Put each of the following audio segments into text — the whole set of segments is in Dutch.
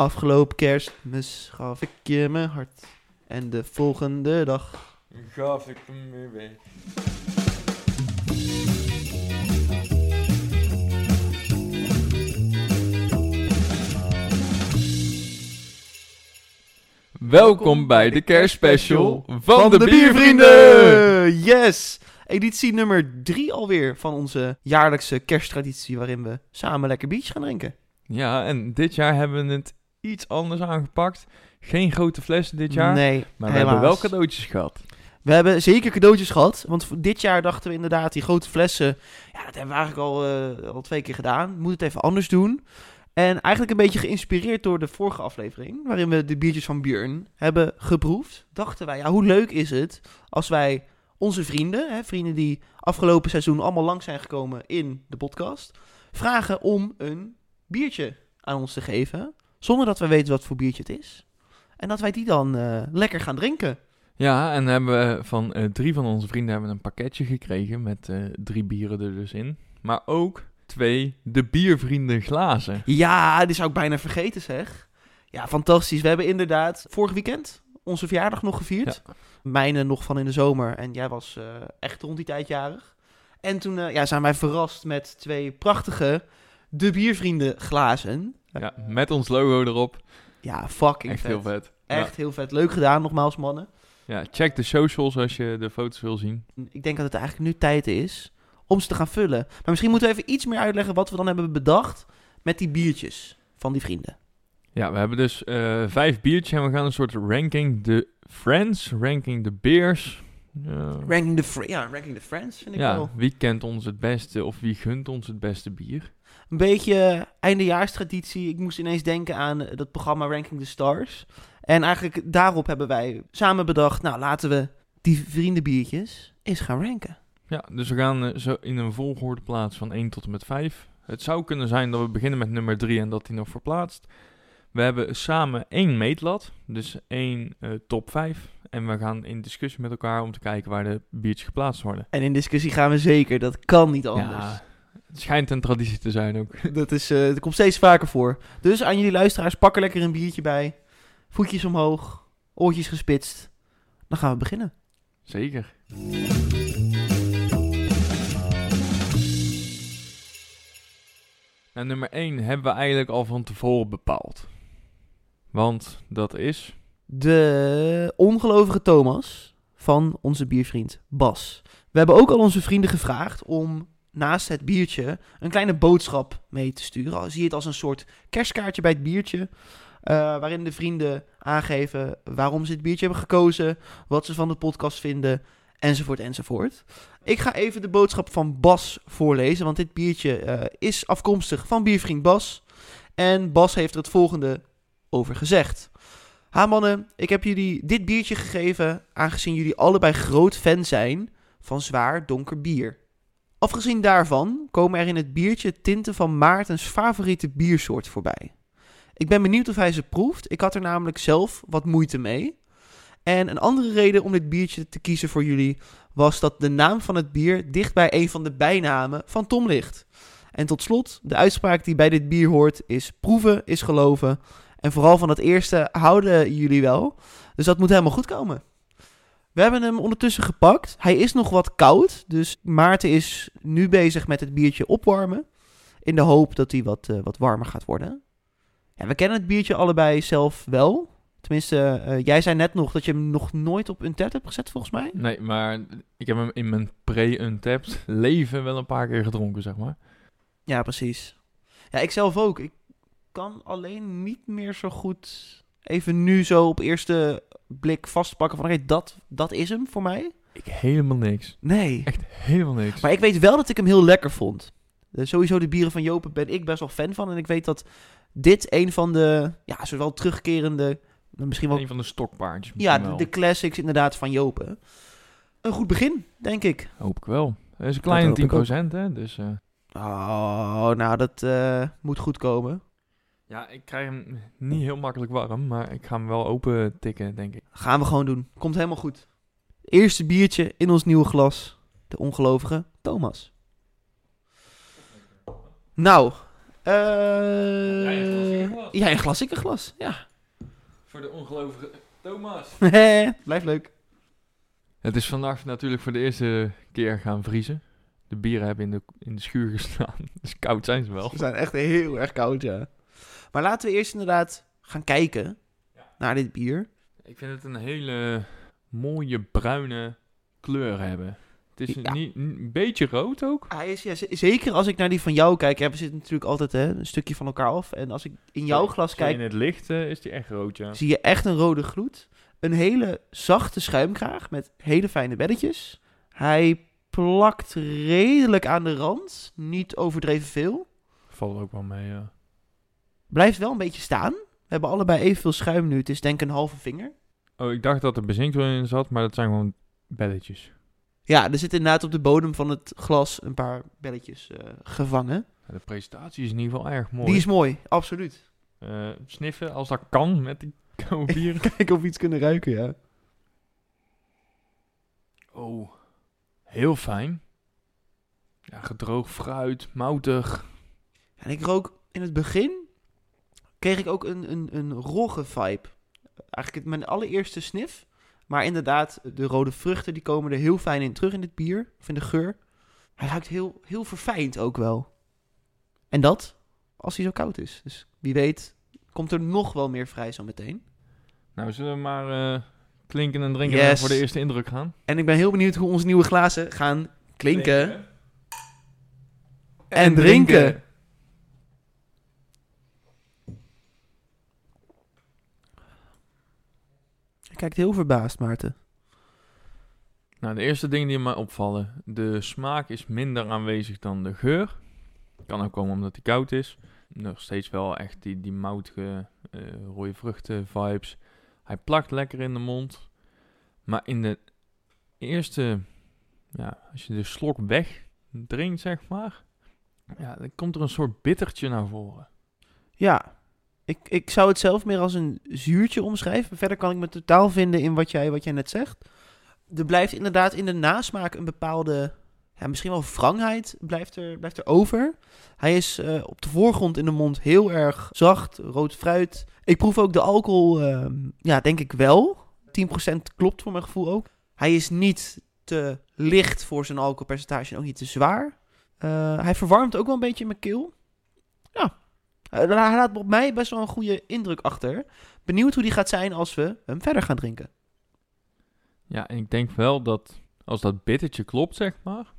Afgelopen kerstmis gaf ik je mijn hart. En de volgende dag. Gaf ik hem weer weg. Welkom bij de kerstspecial van de Biervrienden! Yes! Editie nummer drie alweer van onze jaarlijkse kersttraditie waarin we samen lekker biertjes gaan drinken. Ja, en dit jaar hebben we het iets anders aangepakt. Geen grote flessen dit jaar, Nee, maar we hebben wel cadeautjes gehad. We hebben zeker cadeautjes gehad. Want voor dit jaar dachten we inderdaad, die grote flessen. Ja, dat hebben we eigenlijk al, eh, al twee keer gedaan. Moet het even anders doen. En eigenlijk een beetje geïnspireerd door de vorige aflevering. Waarin we de biertjes van Björn hebben geproefd. Dachten wij, ja, hoe leuk is het als wij onze vrienden, hè, vrienden die afgelopen seizoen allemaal lang zijn gekomen in de podcast. vragen om een biertje aan ons te geven. Zonder dat we weten wat voor biertje het is. En dat wij die dan eh, lekker gaan drinken. Ja, en hebben we van eh, drie van onze vrienden hebben we een pakketje gekregen met eh, drie bieren er dus in. Maar ook twee de biervrienden glazen. Ja, die zou ik bijna vergeten zeg. Ja, fantastisch. We hebben inderdaad vorig weekend onze verjaardag nog gevierd. Mijne nog van in de zomer en jij was echt rond die tijd jarig. En toen ja, zijn wij verrast met twee prachtige De Biervrienden glazen. Ja, met ons logo erop. Ja, fucking Echt vet. heel vet. Echt heel vet. Leuk gedaan, nogmaals mannen. Ja. check de socials als je de foto's wil zien. Ik denk dat het eigenlijk nu tijd is om ze te gaan vullen. Maar misschien moeten we even iets meer uitleggen wat we dan hebben bedacht met die biertjes van die vrienden. Ja, we hebben dus eh, vijf biertjes en we gaan een soort ranking de friends, ranking de beers. Ja. Ranking fr- ja, ranking the Friends vind ik ja, wel. wie kent ons het beste of wie gunt ons het beste bier? Een beetje eindejaarstraditie. Ik moest ineens denken aan eh, dat programma Ranking the Stars. En eigenlijk daarop hebben wij samen bedacht... nou, laten we die vriendenbiertjes eens gaan ranken. Ja, dus we gaan eh, zo in een volgorde plaats van 1 tot en met 5. Het zou kunnen zijn dat we beginnen met nummer 3 en dat die nog verplaatst. We hebben samen één meetlat, dus één eh, top 5. En we gaan in discussie met elkaar om te kijken waar de biertjes geplaatst worden. En in discussie gaan we zeker. Dat kan niet anders. Ja, het schijnt een traditie te zijn ook. Dat, is, eh dat komt steeds vaker voor. Dus aan jullie luisteraars, pak er lekker een biertje bij. Voetjes omhoog. Oortjes gespitst. Dan gaan we beginnen. Zeker. Nou, nummer 1 hebben we eigenlijk al van tevoren bepaald. Want dat is... De ongelovige Thomas van onze biervriend Bas. We hebben ook al onze vrienden gevraagd om naast het biertje een kleine boodschap mee te sturen. Zie het als een soort kerstkaartje bij het biertje. eh, waarin de vrienden aangeven waarom ze het biertje hebben gekozen, wat ze van de podcast vinden, enzovoort, enzovoort. Ik ga even de boodschap van Bas voorlezen, want dit biertje eh, is afkomstig van biervriend Bas. En Bas heeft er het volgende over gezegd. Ha mannen, ik heb jullie dit biertje gegeven aangezien jullie allebei groot fan zijn van zwaar donker bier. Afgezien daarvan komen er in het biertje tinten van Maartens favoriete biersoort voorbij. Ik ben benieuwd of hij ze proeft. Ik had er namelijk zelf wat moeite mee. En een andere reden om dit biertje te kiezen voor jullie was dat de naam van het bier dicht bij een van de bijnamen van Tom ligt. En tot slot, de uitspraak die bij dit bier hoort is proeven is geloven. En vooral van het eerste houden jullie wel. Dus dat moet helemaal goed komen. We hebben hem ondertussen gepakt. Hij is nog wat koud. Dus Maarten is nu bezig met het biertje opwarmen. In de hoop dat hij wat, eh, wat warmer gaat worden. Ja, we kennen het biertje allebei zelf wel. Tenminste, eh, jij zei net nog dat je hem nog nooit op een tet hebt gezet, volgens mij. Nee, maar ik heb hem in mijn pre-untapped leven wel een paar keer gedronken, zeg maar. Ja, precies. Ja, ik zelf ook. Ik kan alleen niet meer zo goed even nu zo op eerste blik vastpakken van... oké, dat, dat is hem voor mij. Ik helemaal niks. Nee. Echt helemaal niks. Maar ik weet wel dat ik hem heel lekker vond. Eh, sowieso de bieren van Jopen ben ik best wel fan van. En ik weet dat dit een van de, ja, zowel terugkerende, misschien wel... Een van de stokpaardjes Ja, de, classics inderdaad van Jopen. Een goed begin, denk ik. Hoop ik wel. Het is een Dat kleine hoop ik ook. 10%, hè. Dus eh, Oh, nou, dat eh, moet goed komen. Ja, ik krijg hem niet heel makkelijk warm, maar ik ga hem wel open tikken, denk ik. Gaan we gewoon doen. Komt helemaal goed. Eerste biertje in ons nieuwe glas. De ongelovige Thomas. Nou, Eh, Jij een glas, ik een glas. Ja, een glas, ik een glas. Ja. Voor de ongelovige Thomas. Blijft leuk. Het is vandaag natuurlijk voor de eerste keer gaan vriezen. De bieren hebben in de, in de schuur gestaan. Dus koud zijn ze wel. Ze zijn echt heel erg koud, ja. Maar laten we eerst inderdaad gaan kijken naar dit bier. Ik vind het een hele mooie bruine kleur hebben. Het is Ja. niet, een beetje rood ook. Hij is, ja, zeker als ik naar die van jou kijk. Ja, we zitten natuurlijk altijd hè, een stukje van elkaar af. En als ik in jouw glas kijk, In het licht eh, is die echt rood, ja. zie je echt een rode gloed. Een hele zachte schuimkraag met hele fijne belletjes. Hij plakt redelijk aan de rand. Niet overdreven veel. Valt ook wel mee, ja. Blijft wel een beetje staan. We hebben allebei evenveel schuim nu. Het is denk ik een halve vinger. Oh, ik dacht dat er bezinkt in zat, maar dat zijn gewoon belletjes. Ja, er zit inderdaad op de bodem van het glas een paar belletjes eh, gevangen. De presentatie is in ieder geval erg mooi. Die is mooi, absoluut. Eh, sniffen als dat kan met die koude bieren. Kijk of we iets kunnen ruiken, ja. Oh, heel fijn. Ja, gedroogd fruit, moutig. En ik rook in het begin, kreeg ik ook een, een, een rogge vibe. Eigenlijk het- mijn allereerste sniff. Maar inderdaad, de rode vruchten die komen er heel fijn in terug in dit bier. Of in de geur. Hij ruikt heel, heel verfijnd ook wel. En dat als hij zo koud is. Dus wie weet komt er nog wel meer vrij zo meteen. Nou, zullen we maar eh, klinken en drinken Yes. en voor de eerste indruk gaan? En ik ben heel benieuwd hoe onze nieuwe glazen gaan klinken. En drinken. Kijkt heel verbaasd, Maarten. Nou, de eerste dingen die mij opvallen. De smaak is minder aanwezig dan de geur. Kan ook komen omdat hij koud is. Nog steeds wel echt die, die moutige eh, rode vruchten vibes. Hij plakt lekker in de mond. Maar in de eerste, ja, als je de slok weg drinkt, zeg maar. Ja, dan komt er een soort bittertje naar voren. Ja, ik, ik zou het zelf meer als een zuurtje omschrijven. Verder kan ik me totaal vinden in wat jij, wat jij net zegt. Er blijft inderdaad in de nasmaak een bepaalde, ja, misschien wel wrangheid blijft er, blijft er over. Hij is eh, op de voorgrond in de mond heel erg zacht, rood fruit. Ik proef ook de alcohol, ehm, ja, denk ik wel. 10% klopt voor mijn gevoel ook. Hij is niet te licht voor zijn alcoholpercentage en ook niet te zwaar. Eh, hij verwarmt ook wel een beetje mijn keel. Ja, Hij laat op mij best wel een goede indruk achter. Benieuwd hoe die gaat zijn als we hem verder gaan drinken. Ja, en ik denk wel dat als dat bittertje klopt, zeg maar.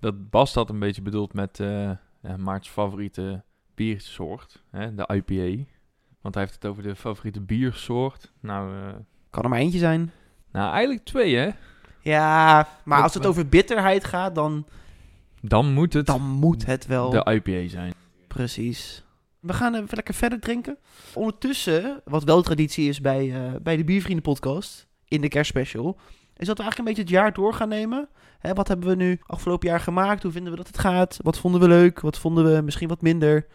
Dat Bas dat een beetje bedoelt met eh ja, Maart's favoriete biersoort, hè, de IPA. Want hij heeft het over de favoriete biersoort. Nou, eh, Kan er maar eentje zijn. nou eigenlijk twee, hè. Ja, maar als het over bitterheid gaat, dan, Dan moet het dan moet het wel. de IPA zijn. Precies. We gaan even lekker verder drinken. Ondertussen, wat wel traditie is bij, eh, bij de Biervrienden podcast, in de kerstspecial, is dat we eigenlijk een beetje het jaar door gaan nemen. Hè, wat hebben we nu afgelopen jaar gemaakt? Hoe vinden we dat het gaat? Wat vonden we leuk? Wat vonden we misschien wat minder?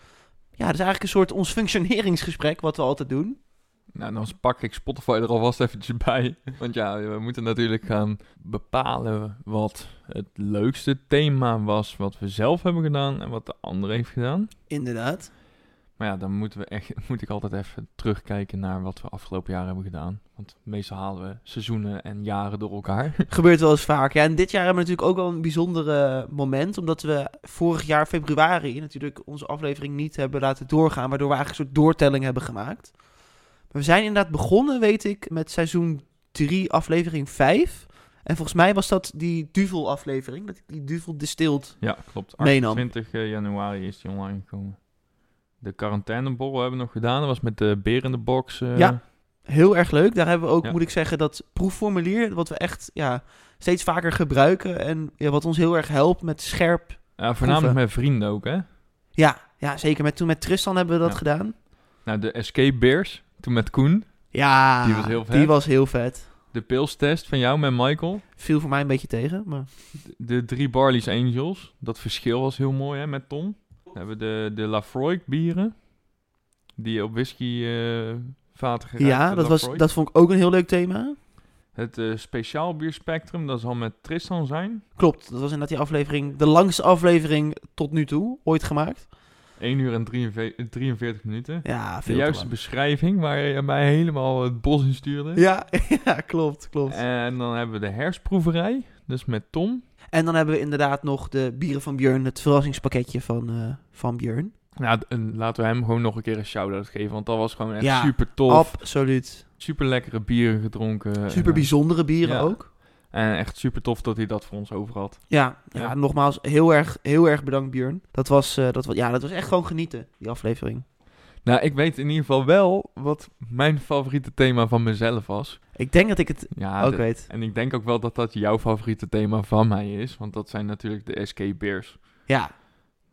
Ja, dat is eigenlijk een soort ons functioneringsgesprek, wat we altijd doen. Nou, dan pak ik Spotify er alvast eventjes bij. Want ja, we moeten natuurlijk gaan bepalen wat het leukste thema was wat we zelf hebben gedaan en wat de ander heeft gedaan. Inderdaad. Maar ja, dan moeten we echt, moet ik altijd even terugkijken naar wat we afgelopen jaar hebben gedaan. Want meestal halen we seizoenen en jaren door elkaar. Gebeurt wel eens vaak. Ja, en dit jaar hebben we natuurlijk ook wel een bijzonder moment. Omdat we vorig jaar februari natuurlijk onze aflevering niet hebben laten doorgaan. Waardoor we eigenlijk een soort doortelling hebben gemaakt. We zijn inderdaad begonnen, weet ik, met seizoen 3, aflevering 5. En volgens mij was dat die Duvel aflevering. Dat ik die Duvel distilled. ja, klopt. Meenam. 28 januari is die online gekomen. De quarantaineborrel hebben we nog gedaan. Dat was met de beer in de box. eh, Ja. Heel erg leuk. Daar hebben we ook, Ja. moet ik zeggen, dat proefformulier. Wat we echt ja, steeds vaker gebruiken. En ja, wat ons heel erg helpt met scherp Ja, voornamelijk Proeven. met vrienden ook, hè. Ja, ja zeker. Met, toen met Tristan hebben we dat Ja. gedaan. Nou, de Escape Bears. Toen met Koen. Ja, Die was heel vet. Die was heel vet. De pilstest van jou met Michael. Viel voor mij een beetje tegen, maar... De, de drie Barley's Angels. Dat verschil was heel mooi, hè, met Tom. Dan hebben we de, de Lafroy bieren. Die op whisky eh vaten gerijpt. Ja, dat, was, dat vond ik ook een heel leuk thema. Het eh, speciaal bierspectrum, dat zal met Tristan zijn. Klopt, dat was inderdaad die aflevering, de langste aflevering tot nu toe, ooit gemaakt. 1 uur en 43, 43 minuten. Ja, De veel te juiste beschrijving waar je mij helemaal het bos in stuurde. Ja, ja, klopt, klopt. En dan hebben we de hersproeverij, dus met Tom. En dan hebben we inderdaad nog de bieren van Björn, het verrassingspakketje van, eh, van Björn. Nou, en laten we hem gewoon nog een keer een shout-out geven, want dat was gewoon echt Ja, super tof. Absoluut. Super lekkere bieren gedronken. Super bijzondere bieren ja. ook. En echt super tof dat hij dat voor ons over had. Ja, ja, Ja. nogmaals, heel erg, heel erg bedankt Björn. Dat was, eh, dat, ja, dat was echt gewoon genieten, die aflevering. Nou, ik weet in ieder geval wel wat mijn favoriete thema van mezelf was. Ik denk dat ik het Ja, ook de- weet. en ik denk ook wel dat dat jouw favoriete thema van mij is, want dat zijn natuurlijk de SK Beers. Ja,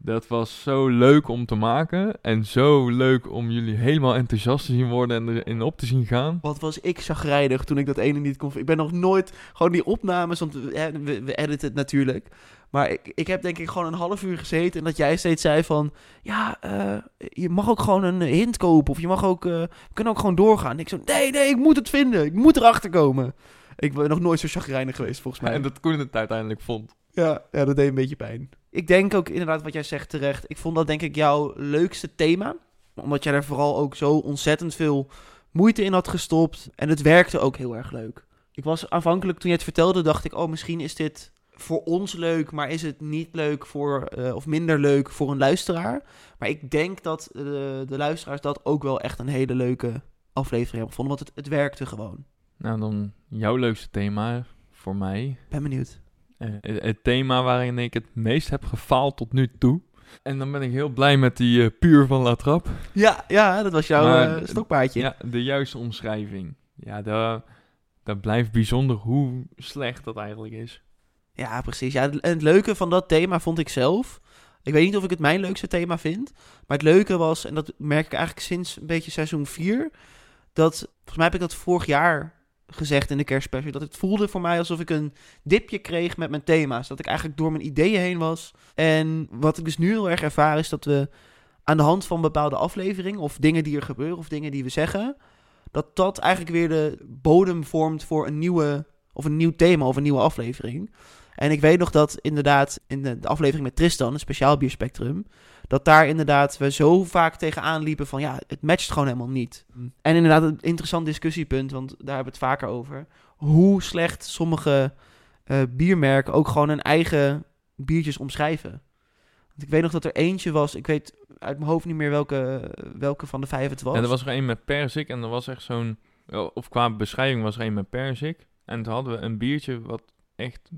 Dat was zo leuk om te maken en zo leuk om jullie helemaal enthousiast te zien worden en erin op te zien gaan. wat was ik chagrijnig toen ik dat ene niet kon... Ik ben nog nooit... Gewoon die opnames, want we, we, we editen het natuurlijk. Maar ik, ik heb denk ik gewoon een half uur gezeten en dat jij steeds zei van... Ja, eh, je mag ook gewoon een hint kopen of je mag ook... we kunnen ook gewoon doorgaan. En ik zo, nee, nee, ik moet het vinden. Ik moet erachter komen. Ik ben nog nooit zo chagrijnig geweest, volgens mij. En dat Koen het uiteindelijk vond. Ja, ja, dat deed een beetje pijn. Ik denk ook inderdaad wat jij zegt terecht. Ik vond dat denk ik jouw leukste thema. Omdat jij er vooral ook zo ontzettend veel moeite in had gestopt. En het werkte ook heel erg leuk. Ik was aanvankelijk, toen je het vertelde, dacht ik... Oh, misschien is dit voor ons leuk, maar is het niet leuk voor... eh, of minder leuk voor een luisteraar. Maar ik denk dat de, de luisteraars dat ook wel echt een hele leuke aflevering hebben gevonden. Want het, het werkte gewoon. Nou, dan jouw leukste thema voor mij. Ben benieuwd. Eh, het, thema waarin ik het meest heb gefaald tot nu toe. En dan ben ik heel blij met die eh, puur van La Trappe. Ja, ja dat was jouw Maar- eh, stokpaardje. Ja, de juiste omschrijving. Ja, dat, dat blijft bijzonder hoe slecht dat eigenlijk is. Ja, precies. Ja, en het leuke van dat thema vond ik zelf. Ik weet niet of ik het mijn leukste thema vind. Maar het leuke was, en dat merk ik eigenlijk sinds een beetje seizoen 4. Dat, volgens mij heb ik dat vorig jaar gezegd in de kerstspecial. Dat het voelde voor mij alsof ik een dipje kreeg met mijn thema's. Dat ik eigenlijk door mijn ideeën heen was. En wat ik dus nu heel erg ervaar is dat we aan de hand van bepaalde afleveringen... of dingen die er gebeuren of dingen die we zeggen... dat dat eigenlijk weer de bodem vormt voor een nieuwe... of een nieuw thema of een nieuwe aflevering. En ik weet nog dat inderdaad in de, aflevering met Tristan, een speciaal bierspectrum, dat daar inderdaad we zo vaak tegenaan liepen van ja, het matcht gewoon helemaal niet. En inderdaad een interessant discussiepunt, want daar hebben we het vaker over. Hoe slecht sommige eh, biermerken ook gewoon hun eigen biertjes omschrijven. Want ik weet nog dat er eentje was, ik weet uit mijn hoofd niet meer welke, welke van de vijf het was. Ja, er was er een met perzik en er was echt zo'n... Of qua beschrijving was er een met perzik. En toen hadden we een biertje wat echt...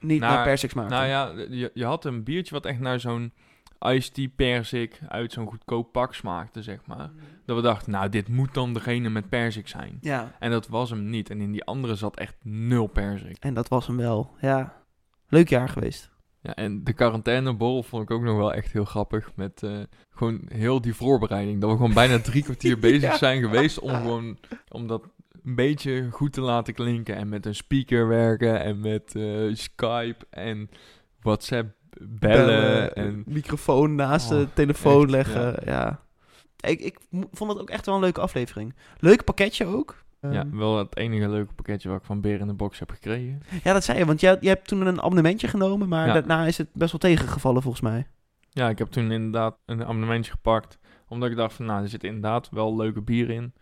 niet naar- naar Persik smaakte. Nou ja, je, je had een biertje wat echt naar zo'n iced tea perzik uit zo'n goedkoop pak smaakte, zeg maar. Dat we dachten, nou, dit moet dan degene met perzik zijn. ja, En dat was hem niet. En in die andere zat echt nul perzik. en dat was hem wel. Ja, leuk jaar geweest. Ja, en de quarantaineborrel vond ik ook nog wel echt heel grappig. Met eh, gewoon heel die voorbereiding. Dat we gewoon bijna drie kwartier bezig Ja. zijn geweest om gewoon... Om dat een beetje goed te laten klinken. En met een speaker werken. En met eh, Skype en WhatsApp bellen. en microfoon naast Oh, de telefoon echt, leggen. Ja. Ik, ik vond het ook echt wel een leuke aflevering. Leuk pakketje ook. ja, Ehm, wel het enige leuke pakketje wat ik van Beer in de Box heb gekregen. ja, dat zei je, want jij, jij hebt toen een abonnementje genomen, maar Ja. daarna is het best wel tegengevallen volgens mij. Ja, ik heb toen inderdaad een abonnementje gepakt. Omdat ik dacht van, nou, er zitten inderdaad wel leuke bieren in.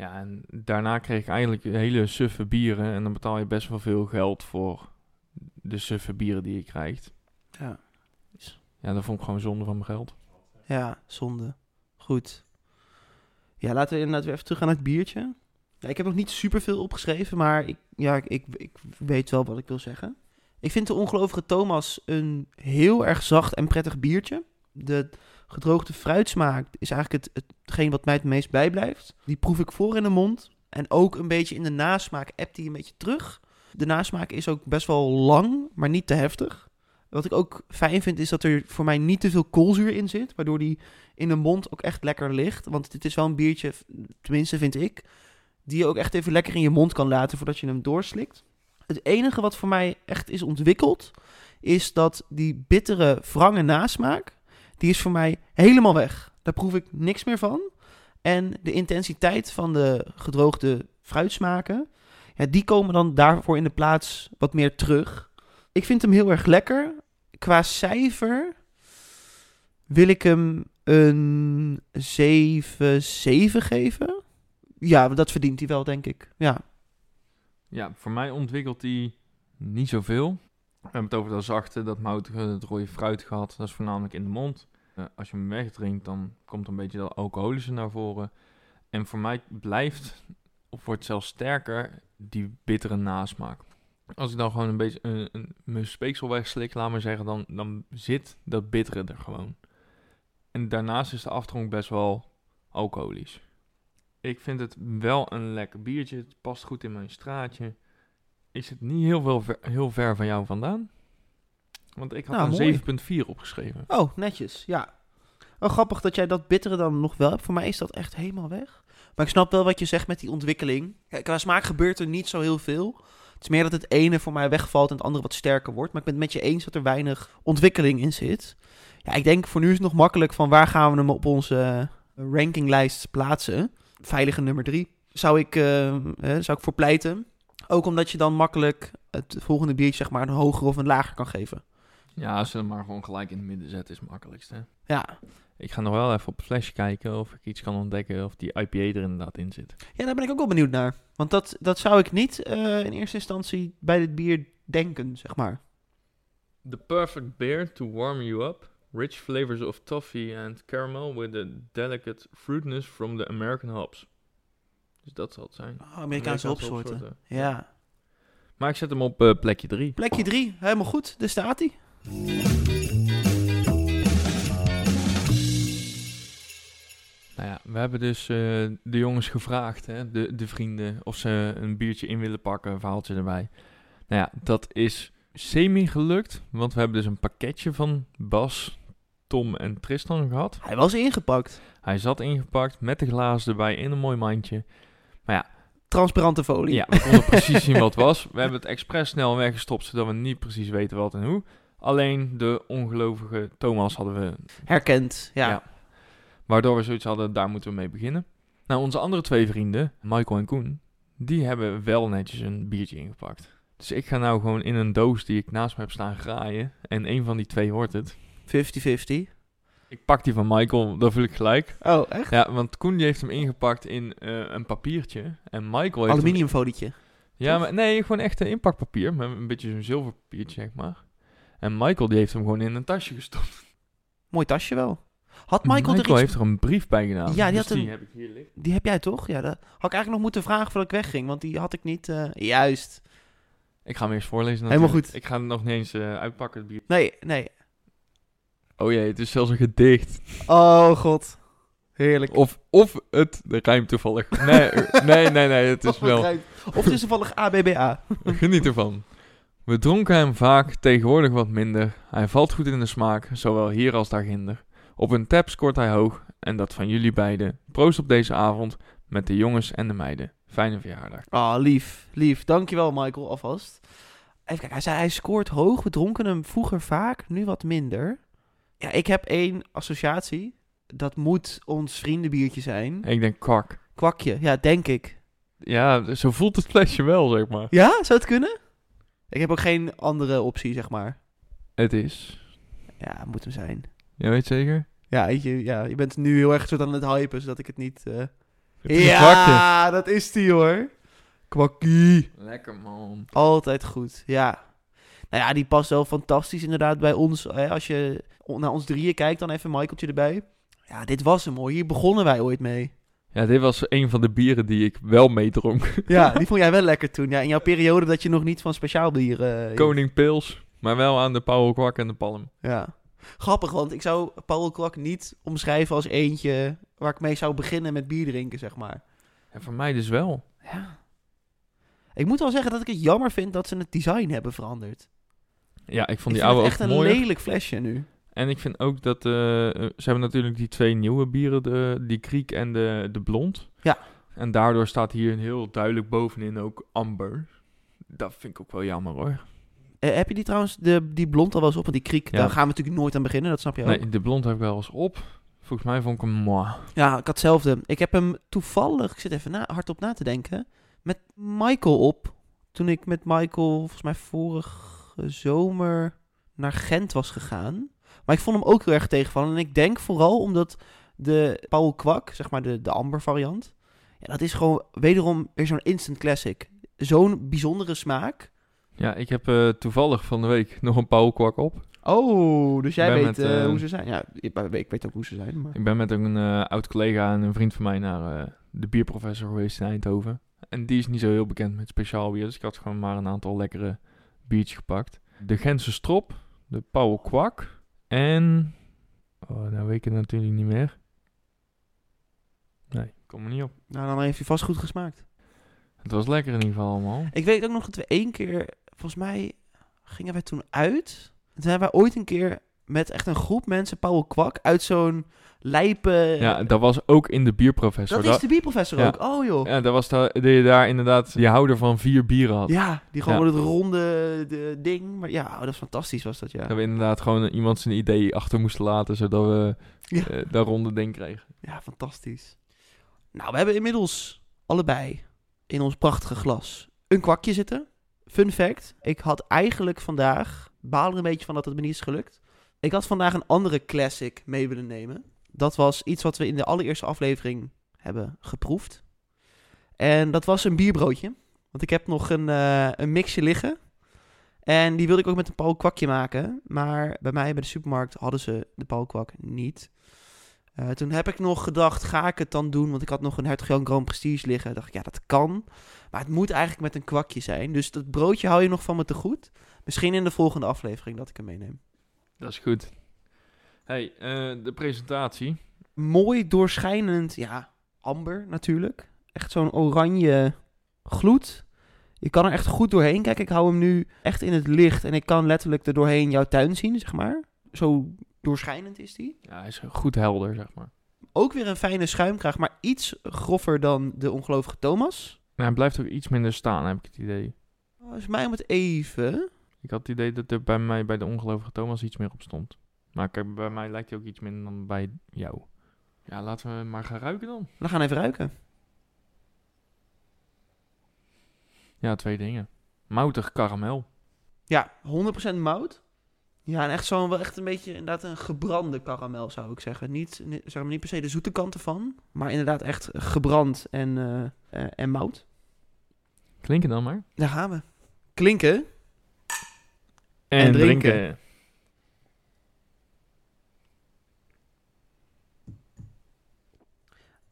Ja, en daarna kreeg ik eigenlijk hele suffe bieren. En dan betaal je best wel veel geld voor de suffe bieren die je krijgt. Ja. Ja, dat vond ik gewoon zonde van mijn geld. Ja, zonde. Goed. Ja, laten we inderdaad weer even terug naar het biertje. Ja, ik heb nog niet superveel opgeschreven, maar ik, ja, ik, ik, ik weet wel wat ik wil zeggen. Ik vind de ongelovige Thomas een heel erg zacht en prettig biertje. De gedroogde fruitsmaak is eigenlijk het, hetgeen wat mij het meest bijblijft. Die proef ik voor in de mond. En ook een beetje in de nasmaak ebt die een beetje terug. De nasmaak is ook best wel lang, maar niet te heftig. Wat ik ook fijn vind, is dat er voor mij niet te veel koolzuur in zit. Waardoor die in de mond ook echt lekker ligt. Want dit is wel een biertje, tenminste vind ik, die je ook echt even lekker in je mond kan laten voordat je hem doorslikt. Het enige wat voor mij echt is ontwikkeld, is dat die bittere wrange nasmaak, die is voor mij helemaal weg. Daar proef ik niks meer van. En de intensiteit van de gedroogde fruitsmaken, ja, die komen dan daarvoor in de plaats wat meer terug. Ik vind hem heel erg lekker. Qua cijfer wil ik hem een 7-7 geven. Ja, dat verdient hij wel, denk ik. Ja. Ja, voor mij ontwikkelt hij niet zoveel. We hebben het over dat zachte, dat moutige, het rode fruit gehad. Dat is voornamelijk in de mond. Eh, als je hem wegdrinkt, dan komt een beetje dat alcoholische naar voren. En voor mij blijft, of wordt zelfs sterker, die bittere nasmaak. Als ik dan gewoon een beetje een, een, mijn speeksel wegslik, laat maar zeggen, dan, dan zit dat bittere er gewoon. En daarnaast is de afdronk best wel alcoholisch. Ik vind het wel een lekker biertje. Het past goed in mijn straatje. Is het niet heel, veel ver, heel ver van jou vandaan? Want ik had Nou, een 7,4 opgeschreven. Oh, netjes, ja. Oh, grappig dat jij dat bittere dan nog wel hebt. Voor mij is dat echt helemaal weg. Maar ik snap wel wat je zegt met die ontwikkeling. Kijk, qua smaak gebeurt er niet zo heel veel. Het is meer dat het ene voor mij wegvalt en het andere wat sterker wordt. Maar ik ben het met je eens dat er weinig ontwikkeling in zit. Ja, ik denk voor nu is het nog makkelijk van waar gaan we hem op onze eh, rankinglijst plaatsen. Veilige nummer drie. Zou ik, eh, zou ik voor pleiten. Ook omdat je dan makkelijk het volgende biertje zeg maar een hoger of een lager kan geven. Ja, als ze hem maar gewoon gelijk in het midden zetten is het makkelijkst. Hè? Ja, Ik ga nog wel even op het flesje kijken of ik iets kan ontdekken of die IPA er inderdaad in zit. Ja, daar ben ik ook wel benieuwd naar. Want dat, dat zou ik niet eh, in eerste instantie bij dit bier denken, zeg maar. The perfect beer to warm you up. Rich flavors of toffee and caramel with a delicate fruitness from the American hops. Dus dat zal het zijn. Oh, Amerikaanse hopsoorten. Ja. Maar ik zet hem op eh, plekje 3. Plekje drie, helemaal goed. Daar staat hij. Nou ja, we hebben dus eh, de jongens gevraagd, hè, de, de vrienden, of ze een biertje in willen pakken, een verhaaltje erbij. Nou ja, dat is semi gelukt, want we hebben dus een pakketje van Bas, Tom en Tristan gehad. Hij was ingepakt. Hij zat ingepakt met de glazen erbij in een mooi mandje. Transparante folie. Ja, we konden precies zien wat het was. We hebben het expres snel weggestopt, zodat we niet precies weten wat en hoe. Alleen de ongelovige Thomas hadden we Herkend, ja. Ja. Waardoor we zoiets hadden, daar moeten we mee beginnen. Nou, onze andere twee vrienden, Michael en Koen, die hebben wel netjes een biertje ingepakt. Dus ik ga nou gewoon in een doos die ik naast me heb staan graaien. En een van die twee wordt het. 50-50. Ik pak die van Michael, dat voel ik gelijk. Oh, echt? Ja, want Koen die heeft hem ingepakt in eh, een papiertje. En Michael heeft hem- Aluminiumfolietje. Ja, maar nee, gewoon echt een inpakpapier. Met een beetje zo'n zilverpapiertje, zeg maar. En Michael die heeft hem gewoon in een tasje gestopt. Mooi tasje wel. Had Michael, er iets... heeft er een brief bij gedaan. Ja, die dus had een- heb ik hier liggen. Die heb jij toch? Ja, dat had ik eigenlijk nog moeten vragen voordat ik wegging. Want die had ik niet... eh, Juist. Ik ga hem eerst voorlezen. Helemaal natuurlijk. goed. Ik ga het nog niet eens eh, uitpakken, het bier. Nee, nee. Oh jee, het is zelfs een gedicht. Oh, god. Heerlijk. Of, of het rijmt toevallig. Nee, nee, nee, nee, het is wel... Of het is toevallig ABBA. Geniet ervan. We dronken hem vaak, tegenwoordig wat minder. Hij valt goed in de smaak, zowel hier als daarginder. Op een tap scoort hij hoog, en dat van jullie beiden. Proost op deze avond, met de jongens en de meiden. Fijne verjaardag. Ah, lief, lief. Dankjewel, Michael, alvast. Even kijken, hij zei hij scoort hoog. We dronken hem vroeger vaak, nu wat minder. Ja, ik heb één associatie. Dat moet ons vriendenbiertje zijn. Ik denk kwak. Kwakje, ja, denk ik. Ja, zo voelt het flesje wel, zeg maar. Ja, zou het kunnen? Ik heb ook geen andere optie, zeg maar. Het is. Ja, moet hem zijn. Je weet zeker? Ja, je, ja, je bent nu heel erg soort aan het hypen, zodat ik het niet... eh, Het. Ja, dat is die hoor. Kwakkie. Lekker man. Altijd goed, ja. Nou ja, die past wel fantastisch inderdaad bij ons. Hè, als je naar ons drieën kijkt, dan even Michaeltje erbij. Ja, dit was hem hoor. Hier begonnen wij ooit mee. Ja, dit was een van de bieren die ik wel meedronk. Ja, die vond jij wel lekker toen. Ja, in jouw periode dat je nog niet van speciaal bier... eh, Koning Pils. Maar wel aan de Pauw Kwak en de Palm. Ja. Grappig, want ik zou Paul Kwak niet omschrijven als eentje waar ik mee zou beginnen met bier drinken, zeg maar. En voor mij dus wel. Ja. Ik moet wel zeggen dat ik het jammer vind dat ze het design hebben veranderd. Ja, ik vond die oude ook echt een mooier. lelijk flesje nu. En ik vind ook dat... eh, eh, ze hebben natuurlijk die twee nieuwe bieren. De, die Kriek en de, de Blond. Ja. En daardoor staat hier een heel duidelijk bovenin ook Amber. Dat vind ik ook wel jammer hoor. Eh, heb je die trouwens, de, die blond al wel eens op? Want die kriek, Ja. daar gaan we natuurlijk nooit aan beginnen, dat snap je ook. Nee, de Blond heb ik wel eens op. Volgens mij vond ik hem moi. Ja, ik had hetzelfde. Ik heb hem toevallig, ik zit even na, hardop na te denken, met Michael op. Toen ik met Michael, volgens mij vorige zomer, naar Gent was gegaan. Maar ik vond hem ook heel erg tegenvallen. En ik denk vooral omdat de Paul Kwak, zeg maar de, de amber variant... Ja, dat is gewoon wederom weer zo'n instant classic. Zo'n bijzondere smaak. Ja, ik heb eh, toevallig van de week nog een pauwkwak op. Oh, dus jij weet met, eh, eh, hoe ze zijn. Ja, ik, ik weet ook hoe ze zijn. Maar... Ik ben met een oud collega en een vriend van mij naar de bierprofessor geweest in Eindhoven. En die is niet zo heel bekend met speciaal bier, dus ik had gewoon maar een aantal lekkere biertjes gepakt. De Gentse Strop, de Pauw Kwak en... Oh, nou weet ik het natuurlijk niet meer. Nee, kom er niet op. Nou, dan heeft hij vast goed gesmaakt. Het was lekker in ieder geval allemaal. Ik weet ook nog dat we één keer, volgens mij gingen wij toen uit. En toen hebben wij ooit een keer met echt een groep mensen Paul Kwak uit zo'n lijpe... Ja, dat was ook in de bierprofessor. dat is de bierprofessor Ja. ook. Oh joh. Ja, Ja, dat was dat je daar inderdaad die houder van vier bieren had. die gewoon Ja. het ronde de ding. Maar ja, oh, dat is fantastisch was dat, ja. Dat we inderdaad gewoon iemand zijn idee achter moesten laten, zodat we Ja. eh, dat ronde ding kregen. Ja, fantastisch. Nou, we hebben inmiddels allebei in ons prachtige glas een kwakje zitten. Fun fact, ik had eigenlijk vandaag, baal er een beetje van dat het me niet is gelukt. Ik had vandaag een andere classic mee willen nemen. Dat was iets wat we in de allereerste aflevering hebben geproefd. En dat was een bierbroodje. Want ik heb nog een, eh, een mixje liggen. En die wilde ik ook met een Paul kwakje maken. Maar bij mij bij de supermarkt hadden ze de Paul kwak niet. Eh, toen heb ik nog gedacht, ga ik het dan doen? Want ik had nog een Hertog Jan Grand Prestige liggen. dacht ik, ja, dat kan. Maar het moet eigenlijk met een kwakje zijn. Dus dat broodje hou je nog van me te goed. Misschien in de volgende aflevering dat ik hem meeneem. Dat is goed. Hey, eh, de presentatie. Mooi doorschijnend, ja, amber natuurlijk. Echt zo'n oranje gloed. Je kan er echt goed doorheen kijken. Ik hou hem nu echt in het licht. En ik kan letterlijk er doorheen jouw tuin zien, zeg maar. Zo doorschijnend is die. Ja, hij is goed helder, zeg maar. Ook weer een fijne schuimkraag, maar iets groffer dan de ongelovige Thomas. Maar hij blijft ook iets minder staan, heb ik het idee. Is mij om het even. Ik had het idee dat er bij mij bij de ongelovige Thomas iets meer op stond. Maar kijk, bij mij lijkt hij ook iets minder dan bij jou. Ja, laten we maar gaan ruiken dan. We gaan even ruiken. Ja, twee dingen. Moutig karamel. Ja, 100% mout. Ja, en echt zo'n wel echt een beetje inderdaad een gebrande karamel zou ik zeggen. Niet, ni- zeg maar niet per se de zoete kant ervan, maar inderdaad echt gebrand en, eh, eh, en mout. Klinken dan maar. Daar gaan we. Klinken. En, En drinken. drinken.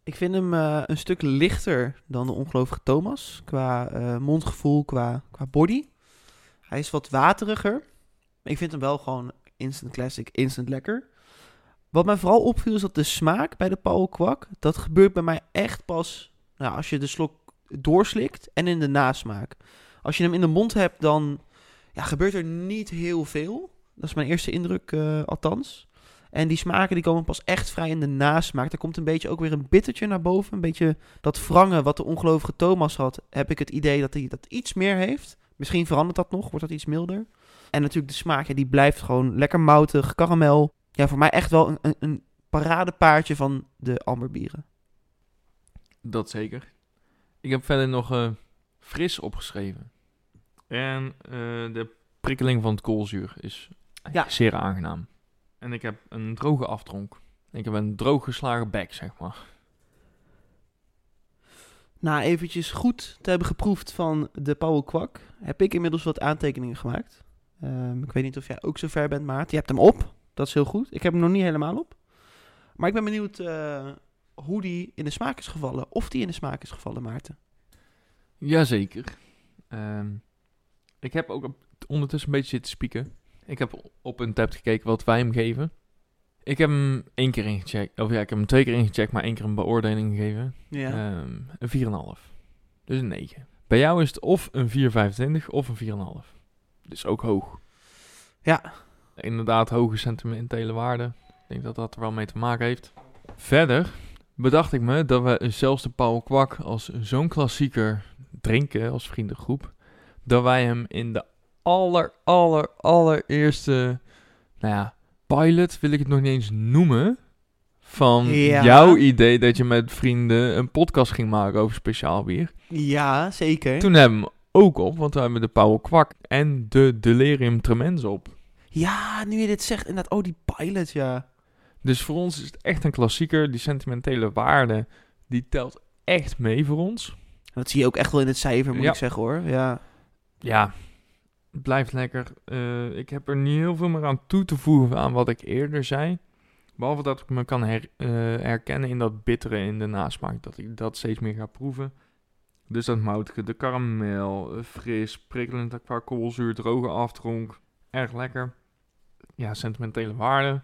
Ik vind hem eh, een stuk lichter dan de ongelovige Thomas. Qua eh, mondgevoel, qua, qua body. Hij is wat wateriger. Ik vind hem wel gewoon instant classic, instant lekker. Wat mij vooral opviel is dat de smaak bij de Paul Kwak... dat gebeurt bij mij echt pas nou, als je de slok doorslikt en in de nasmaak. Als je hem in de mond hebt, dan gebeurt er niet heel veel. Dat is mijn eerste indruk, eh, althans. En die smaken die komen pas echt vrij in de nasmaak. Er komt een beetje ook weer een bittertje naar boven. Een beetje dat wrangen wat de ongelovige Thomas had. Heb ik het idee dat hij dat iets meer heeft. Misschien verandert dat nog, wordt dat iets milder. En natuurlijk de smaak, ja, die blijft gewoon lekker moutig, karamel. Ja, voor mij echt wel een, een, paradepaardje van de amberbieren. Dat zeker. Ik heb verder nog eh, fris opgeschreven. En eh, de prikkeling van het koolzuur is Ja. zeer aangenaam. En ik heb een droge aftronk. Ik heb een droog geslagen bek, zeg maar. Na eventjes goed te hebben geproefd van de Paul Kwak, heb ik inmiddels wat aantekeningen gemaakt. Ehm, ik weet niet of jij ook zo ver bent, Maart. Je hebt hem op, dat is heel goed. Ik heb hem nog niet helemaal op. Maar ik ben benieuwd eh, hoe die in de smaak is gevallen. Of die in de smaak is gevallen, Maarten. Jazeker. Ehm ik heb ook ondertussen een beetje zitten spieken. Ik heb op een tab gekeken wat wij hem geven. Ik heb hem één keer ingecheckt. Of ja, ik heb hem twee keer ingecheckt, maar één keer een beoordeling gegeven. Ja. Ehm, een 4,5. Dus een 9. Bij jou is het of een 4,25 of een 4,5. Dus ook hoog. Ja. Inderdaad, hoge sentimentele waarde. Ik denk dat dat er wel mee te maken heeft. Verder bedacht ik me dat we zelfs de Paul Kwak als zo'n klassieker drinken als vriendengroep. Dat wij hem in de aller, aller, allereerste, nou ja, pilot wil ik het nog niet eens noemen. Van Ja. jouw idee dat je met vrienden een podcast ging maken over speciaal bier. ja, zeker. Toen hebben we hem ook op, want we hebben de Paul Kwak en de Delirium Tremens op. Ja, nu je dit zegt, inderdaad. Oh, die pilot, ja. Dus voor ons is het echt een klassieker. Die sentimentele waarde, die telt echt mee voor ons. Dat zie je ook echt wel in het cijfer, moet Ja. ik zeggen hoor. Ja. Ja, blijft lekker. Eh, ik heb er niet heel veel meer aan toe te voegen aan wat ik eerder zei. Behalve dat ik me kan eh, herkennen in dat bittere in de nasmaak. Dat ik dat steeds meer ga proeven. Dus dat moutige, de karamel, eh, fris, prikkelend qua koolzuur, droge aftronk. Erg lekker. Ja, sentimentele waarde.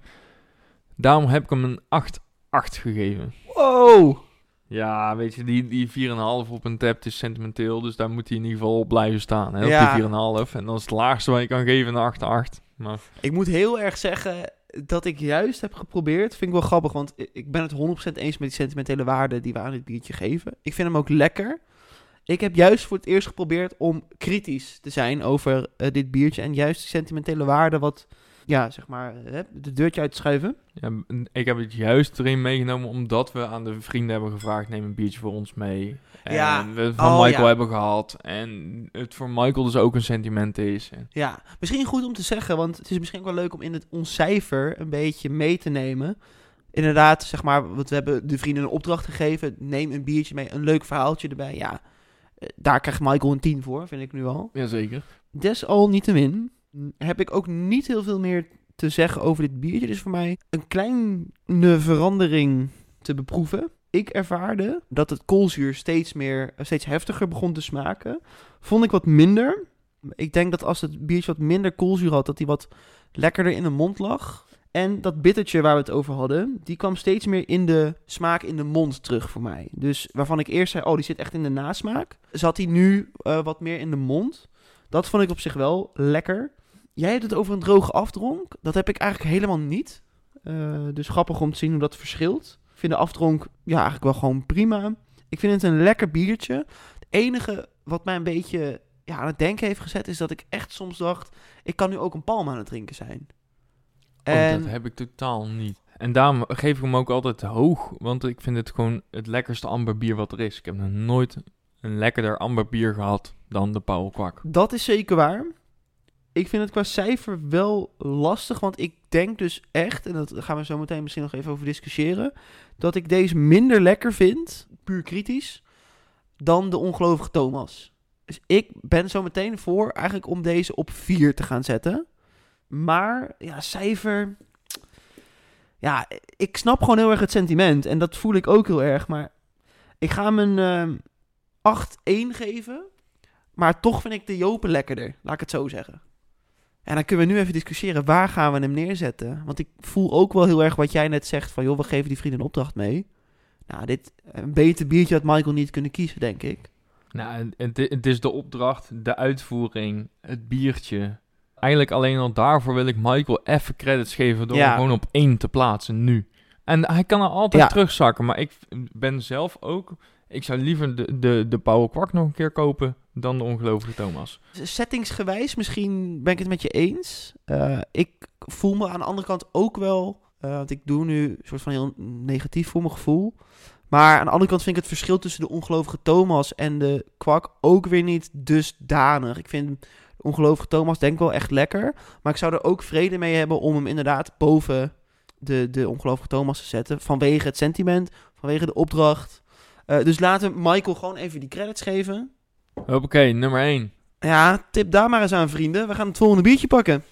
Daarom heb ik hem een 8-8 gegeven. Wow! Ja, weet je, die, die 4,5 op een tap is sentimenteel. Dus daar moet hij in ieder geval op blijven staan. Hè, Ja. Op die 4,5. En dan is het laagste wat je kan geven een 8,8. Maar Ik moet heel erg zeggen dat ik juist heb geprobeerd. Vind ik wel grappig, want ik ben het 100% eens met die sentimentele waarde die we aan dit biertje geven. Ik vind hem ook lekker. Ik heb juist voor het eerst geprobeerd om kritisch te zijn over eh, dit biertje. En juist die sentimentele waarde wat, ja, zeg maar, eh, de deurtje uit te schuiven. ja, ik heb het juist erin meegenomen omdat we aan de vrienden hebben gevraagd... neem een biertje voor ons mee. En Ja. we het van Oh, Michael ja. hebben gehad. En het voor Michael dus ook een sentiment is. Ja, misschien goed om te zeggen, want het is misschien ook wel leuk om in het ons cijfer een beetje mee te nemen. Inderdaad, zeg maar, want we hebben de vrienden een opdracht gegeven. Neem een biertje mee, een leuk verhaaltje erbij. Ja, eh, daar krijgt Michael een 10 voor, vind ik nu al. Jazeker. Desalniettemin heb ik ook niet heel veel meer te zeggen over dit biertje. Dus voor mij een kleine verandering te beproeven. Ik ervaarde dat het koolzuur steeds meer, steeds heftiger begon te smaken. Vond ik wat minder. Ik denk dat als het biertje wat minder koolzuur had, dat die wat lekkerder in de mond lag. En dat bittertje waar we het over hadden, die kwam steeds meer in de smaak in de mond terug voor mij. Dus waarvan ik eerst zei, oh, die zit echt in de nasmaak. Zat die nu eh, wat meer in de mond. Dat vond ik op zich wel lekker. Jij hebt het over een droge aftronk. Dat heb ik eigenlijk helemaal niet. Eh, dus grappig om te zien hoe dat verschilt. Ik vind de aftronk ja, eigenlijk wel gewoon prima. Ik vind het een lekker biertje. Het enige wat mij een beetje ja, aan het denken heeft gezet... is dat ik echt soms dacht... ik kan nu ook een palm aan het drinken zijn. Oh, En dat heb ik totaal niet. En daarom geef ik hem ook altijd hoog. Want ik vind het gewoon het lekkerste amberbier wat er is. Ik heb nog nooit een lekkerder amberbier gehad dan de Paul Kwak. dat is zeker waar. Ik vind het qua cijfer wel lastig, want ik denk dus echt, en dat gaan we zo meteen misschien nog even over discussiëren, dat ik deze minder lekker vind, puur kritisch, dan de ongelovige Thomas. Dus ik ben zo meteen voor eigenlijk om deze op 4 te gaan zetten. Maar ja, cijfer. Ja, ik snap gewoon heel erg het sentiment. En dat voel ik ook heel erg. Maar ik ga hem een ehm 8-1 geven. Maar toch vind ik de Jopen lekkerder. Laat ik het zo zeggen. En dan kunnen we nu even discussiëren. Waar gaan we hem neerzetten? Want ik voel ook wel heel erg wat jij net zegt. Van joh, we geven die vrienden een opdracht mee. Nou, dit een beter biertje had Michael niet kunnen kiezen, denk ik. Nou, het, het is de opdracht, de uitvoering, het biertje. Eigenlijk alleen al daarvoor wil ik Michael even credits geven door Ja. hem gewoon op één te plaatsen nu. En hij kan er altijd Ja. terugzakken, maar ik ben zelf ook... Ik zou liever de, de, de Paul Kwak nog een keer kopen dan de ongelooflijke Thomas. Settingsgewijs, misschien ben ik het met je eens. Eh, ik voel me aan de andere kant ook wel... eh, want ik doe nu een soort van heel negatief voor mijn gevoel. Maar aan de andere kant vind ik het verschil tussen de ongelovige Thomas en de kwak ook weer niet dusdanig. Ik vind de ongelovige Thomas denk ik wel echt lekker. Maar ik zou er ook vrede mee hebben om hem inderdaad boven de, de ongelovige Thomas te zetten. Vanwege het sentiment, vanwege de opdracht. Eh, dus laten we Michael gewoon even die credits geven. Oké, nummer 1. Ja, tip daar maar eens aan, vrienden. We gaan het volgende biertje pakken.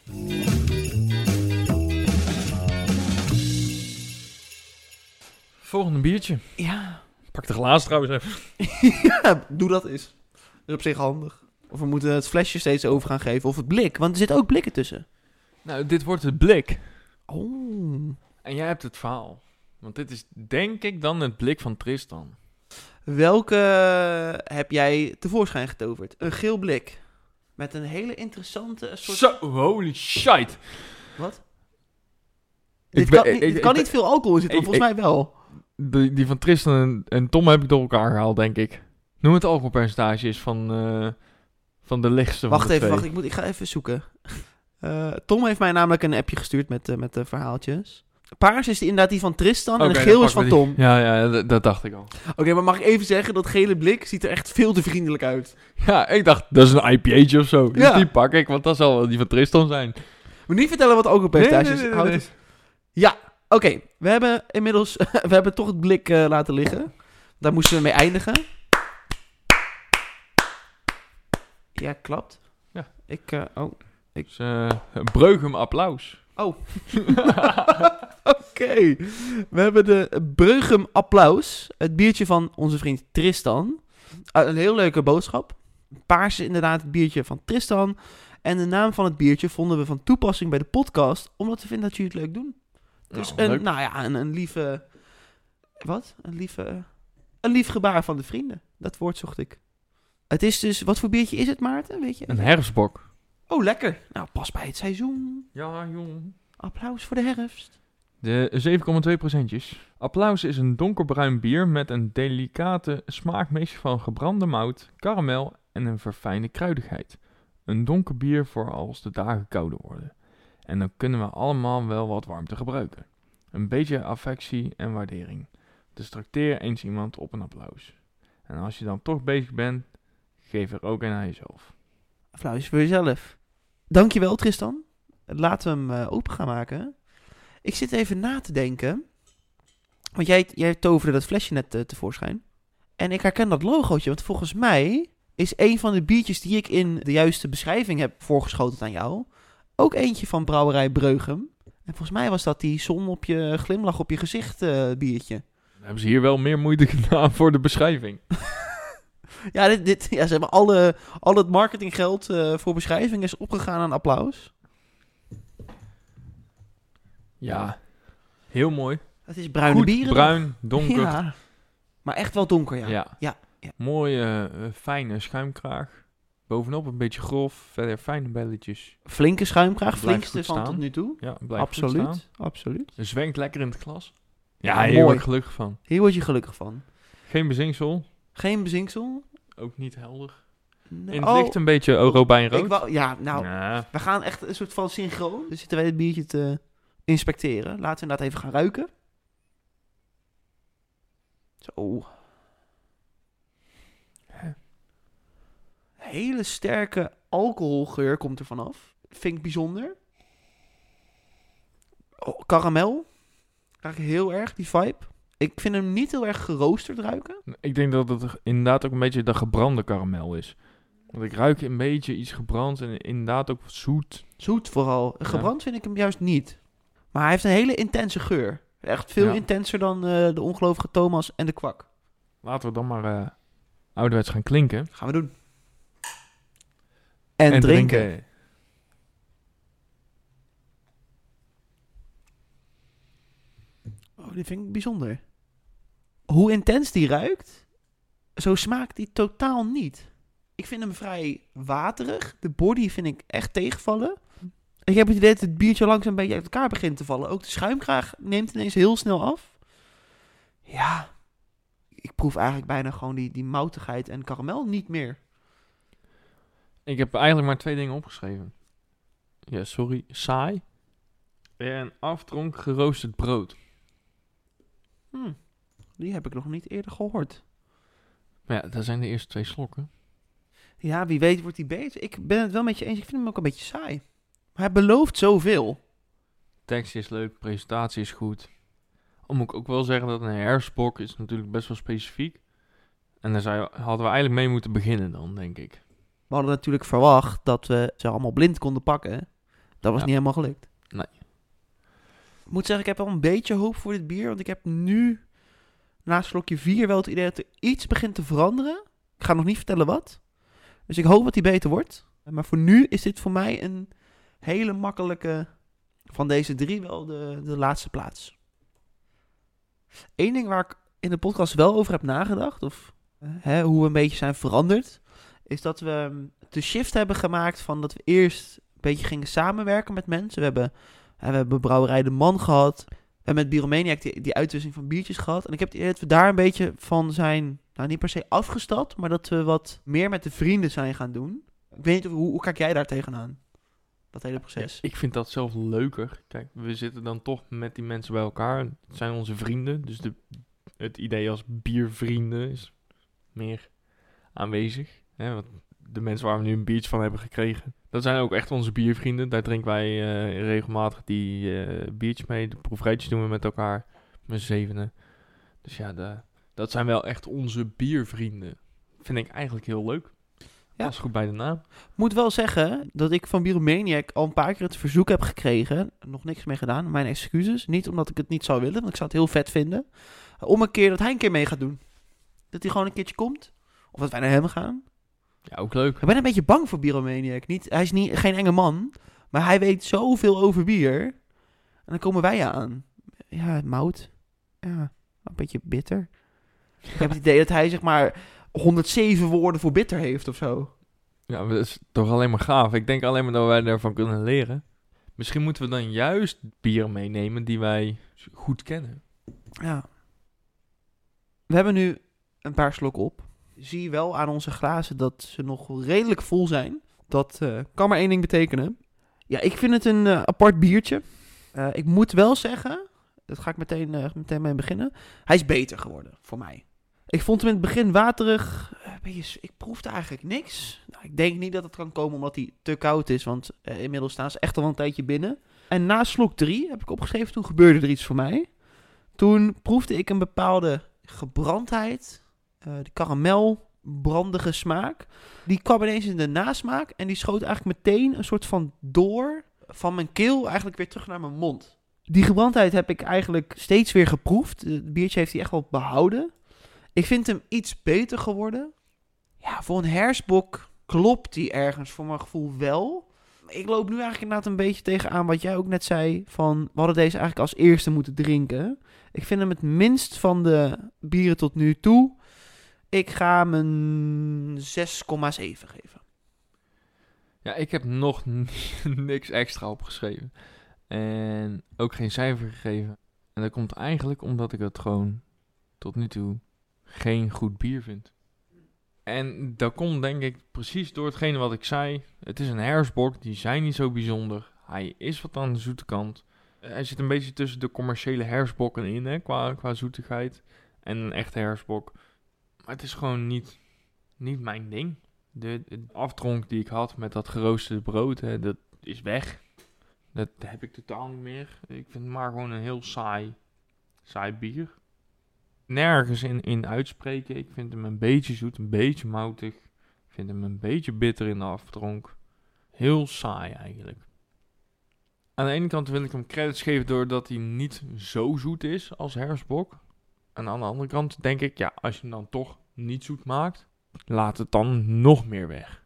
Volgende biertje. Ja. Pak de glazen trouwens even. ja, doe dat eens. Dat is op zich handig. Of we moeten het flesje steeds over gaan geven. Of het blik, want er zitten ook blikken tussen. Nou, dit wordt het blik. Oh. En jij hebt het verhaal. Want dit is denk ik dan het blik van Tristan. Welke heb jij tevoorschijn getoverd? Een geel blik. Met een hele interessante soort... Zo, holy shit. Wat? Ik Dit ben- kan, ik- dit ik- kan ik- niet veel alcohol in zitten, ik- volgens mij wel. Die, die van Tristan en, en Tom heb ik door elkaar gehaald, denk ik. Noem het alcoholpercentage is van, eh, van de lichtste Wacht van de even, twee. wacht. Ik, moet, ik ga even zoeken. Eh, Tom heeft mij namelijk een appje gestuurd met, eh, met de verhaaltjes. Paars is die inderdaad die van Tristan en Oké, geel is van Tom. Ja, ja, dat, dat dacht ik al. Oké, maar mag ik even zeggen, dat gele blik ziet er echt veel te vriendelijk uit. Ja, ik dacht, dat is een IPA'tje of zo. Dus Ja. die pak ik, want dat zal wel die van Tristan zijn. Moet niet vertellen wat de alcoholpercentage Nee, is. nee, nee, Houd nee, het- Ja, oké. We hebben inmiddels... we hebben toch het blik eh, laten liggen. Daar moesten we mee eindigen. Ja, klopt. Ja. Ik... eh, oh, Dus, eh, Breugem applaus. Oh. Oké. We hebben de Breugem Applaus. Het biertje van onze vriend Tristan. Uh, een heel leuke boodschap. Paars is inderdaad het biertje van Tristan. En de naam van het biertje vonden we van toepassing bij de podcast. Omdat we vinden dat jullie het leuk doen. Dus Nou, een, leuk. nou ja, een, een lieve... Wat? Een lieve... Een lief gebaar van de vrienden. Dat woord zocht ik. Het is dus... Wat voor biertje is het, Maarten? Weet je? Een herfstbok. Oh, lekker. Nou, pas bij het seizoen. Ja, jong. Applaus voor de herfst. De 7,2 procentjes. Applaus is een donkerbruin bier met een delicate smaak meestal van gebrande mout, karamel en een verfijnde kruidigheid. Een donker bier voor als de dagen kouder worden. En dan kunnen we allemaal wel wat warmte gebruiken. Een beetje affectie en waardering. Dus trakteer eens iemand op een applaus. En als je dan toch bezig bent, geef er ook een aan jezelf. Applaus voor jezelf. Dankjewel, Tristan. Laten we hem eh, open gaan maken. Ik zit even na te denken. Want jij, jij toverde dat flesje net eh, tevoorschijn. En ik herken dat logootje, want volgens mij is een van de biertjes die ik in de juiste beschrijving heb voorgeschoten aan jou, ook eentje van Brouwerij Breugem. En volgens mij was dat die zon op je glimlach op je gezicht eh, biertje. Dan hebben ze hier wel meer moeite gedaan voor de beschrijving. Ja, dit, dit, ja ze hebben alle, al het marketinggeld eh, voor beschrijving is opgegaan aan applaus. Ja, heel mooi. Het is bruine Goed, bieren. bruin, donker. Ja. Maar echt wel donker, ja. Ja. Ja, ja. Mooie, eh, fijne schuimkraag. Bovenop een beetje grof, verder fijne belletjes. Flinke schuimkraag, flinkste van tot nu toe. Ja, blijft goed absoluut, staan. absoluut. Zwenkt lekker in het glas. Ja, hier mooi. gelukkig van. Hier word je gelukkig van. Geen bezinksel, Geen bezinksel. ook niet helder. Nee. In het Oh, licht een beetje robijnrood. ik wou, ja, nou, we gaan echt een soort van synchroon. Dus zitten wij het biertje te inspecteren. Laten we inderdaad even gaan ruiken. Zo. Hele sterke alcoholgeur komt er vanaf. Vind ik bijzonder. Oh, karamel. Krijg ik heel erg, die vibe. Ik vind hem niet heel erg geroosterd ruiken. ik denk dat het inderdaad ook een beetje de gebrande karamel is. Want ik ruik een beetje iets gebrand en inderdaad ook zoet. Zoet vooral. Gebrand vind ik hem juist niet. Maar hij heeft een hele intense geur. Echt veel Ja. intenser dan eh, de ongelovige Thomas en de kwak. Laten we dan maar eh ouderwets gaan klinken. Gaan we doen. En, drinken. Oh, die vind ik bijzonder. Hoe intens die ruikt, zo smaakt die totaal niet. Ik vind hem vrij waterig. De body vind ik echt tegenvallen. Ik heb het idee dat het biertje langzaam een beetje uit elkaar begint te vallen. Ook de schuimkraag neemt ineens heel snel af. Ja, ik proef eigenlijk bijna gewoon die, die moutigheid en karamel niet meer. Ik heb eigenlijk maar twee dingen opgeschreven. Ja, sorry. Saai. En afdronk geroosterd brood. Hm, die heb ik nog niet eerder gehoord. Maar ja, dat zijn de eerste twee slokken. Ja, wie weet wordt hij beter. Ik ben het wel met je eens. Ik vind hem ook een beetje saai. Maar hij belooft zoveel. Tekst is leuk, presentatie is goed. Al moet ik ook wel zeggen dat een herfstbok is natuurlijk best wel specifiek. En daar zou- hadden we eigenlijk mee moeten beginnen dan, denk ik. We hadden natuurlijk verwacht dat we ze allemaal blind konden pakken. Dat was Ja. niet helemaal gelukt. Nee. Ik moet zeggen, ik heb wel een beetje hoop voor dit bier. Want ik heb nu, na slokje 4, wel het idee dat er iets begint te veranderen. Ik ga nog niet vertellen wat. Dus ik hoop dat hij beter wordt. Maar voor nu is dit voor mij een hele makkelijke, van deze drie wel de, de laatste plaats. Eén ding waar ik in de podcast wel over heb nagedacht, of eh, hè, hoe we een beetje zijn veranderd, is dat we mm, de shift hebben gemaakt van dat we eerst een beetje gingen samenwerken met mensen. We hebben, we hebben Brouwerij De Man gehad. Hebben met Biromaniac die, die uitwisseling van biertjes gehad. En ik heb het dat we daar een beetje van zijn, nou niet per se afgestapt, maar dat we wat meer met de vrienden zijn gaan doen. Ik weet niet, hoe, hoe kijk jij daar tegenaan? Dat hele proces. Ik vind dat zelf leuker. Kijk, we zitten dan toch met die mensen bij elkaar. Het zijn onze vrienden. Dus de, het idee als biervrienden is meer aanwezig. Hè, want de mensen waar we nu een biertje van hebben gekregen. Dat zijn ook echt onze biervrienden. Daar drinken wij eh, regelmatig die eh biertjes mee. De proefrijtjes doen we met elkaar. Met z'n zevenen. Dus ja, de, dat zijn wel echt onze biervrienden. Vind ik eigenlijk heel leuk. Ja. Ja. Dat is goed bij de naam. Moet wel zeggen dat ik van Bieromaniac al een paar keer het verzoek heb gekregen. Nog niks mee gedaan. Mijn excuses. Niet omdat ik het niet zou willen, want ik zou het heel vet vinden. Om een keer dat hij een keer mee gaat doen. Dat hij gewoon een keertje komt. Of dat wij naar hem gaan. Ja, ook leuk. Ik ben een beetje bang voor Bieromaniac. Niet, hij is niet, geen enge man. Maar hij weet zoveel over bier. En dan komen wij aan. Ja, mout. Ja, een beetje bitter. Ik heb het idee dat hij zeg maar 107 woorden voor bitter heeft of zo. Ja, dat is toch alleen maar gaaf. Ik denk alleen maar dat wij daarvan kunnen leren. Misschien moeten we dan juist bieren meenemen die wij goed kennen. Ja. We hebben nu een paar slok op. Zie wel aan onze glazen dat ze nog redelijk vol zijn. Dat eh, kan maar één ding betekenen. Ja, ik vind het een eh, apart biertje. Eh, ik moet wel zeggen, dat ga ik meteen, meteen mee beginnen. Hij is beter geworden voor mij. Ik vond hem in het begin waterig. ik proefde eigenlijk niks. Nou, ik denk niet dat het kan komen omdat hij te koud is. Want inmiddels staan ze echt al een tijdje binnen. En na slok 3 heb ik opgeschreven, toen gebeurde er iets voor mij. Toen proefde ik een bepaalde gebrandheid. Eh de karamelbrandige smaak. Die kwam ineens in de nasmaak. En die schoot eigenlijk meteen een soort van door van mijn keel eigenlijk weer terug naar mijn mond. Die gebrandheid heb ik eigenlijk steeds weer geproefd. Het biertje heeft hij echt wel behouden. Ik vind hem iets beter geworden. Ja, voor een hersbok klopt die ergens voor mijn gevoel wel. Ik loop nu eigenlijk inderdaad een beetje tegenaan wat jij ook net zei. Van, we hadden deze eigenlijk als eerste moeten drinken. Ik vind hem het minst van de bieren tot nu toe. Ik ga hem een 6,7 geven. Ja, ik heb nog niks extra opgeschreven. En ook geen cijfer gegeven. En dat komt eigenlijk omdat ik het gewoon tot nu toe geen goed bier vind. En dat komt denk ik precies door hetgene wat ik zei. Het is een hersbok, die zijn niet zo bijzonder. Hij is wat aan de zoete kant. Hij zit een beetje tussen de commerciële hersbokken in, hè, qua, qua zoetigheid. En een echte hersbok. Maar het is gewoon niet, niet mijn ding. De, aftronk die ik had met dat geroosterde brood, hè, dat is weg. Dat heb ik totaal niet meer. Ik vind het maar gewoon een heel saai, saai bier. Nergens in, in uitspreken. Ik vind hem een beetje zoet, een beetje moutig. Ik vind hem een beetje bitter in de aftronk. Heel saai eigenlijk. Aan de ene kant wil ik hem credits geven doordat hij niet zo zoet is als hersbok. En aan de andere kant denk ik, ja, als je hem dan toch niet zoet maakt, laat het dan nog meer weg.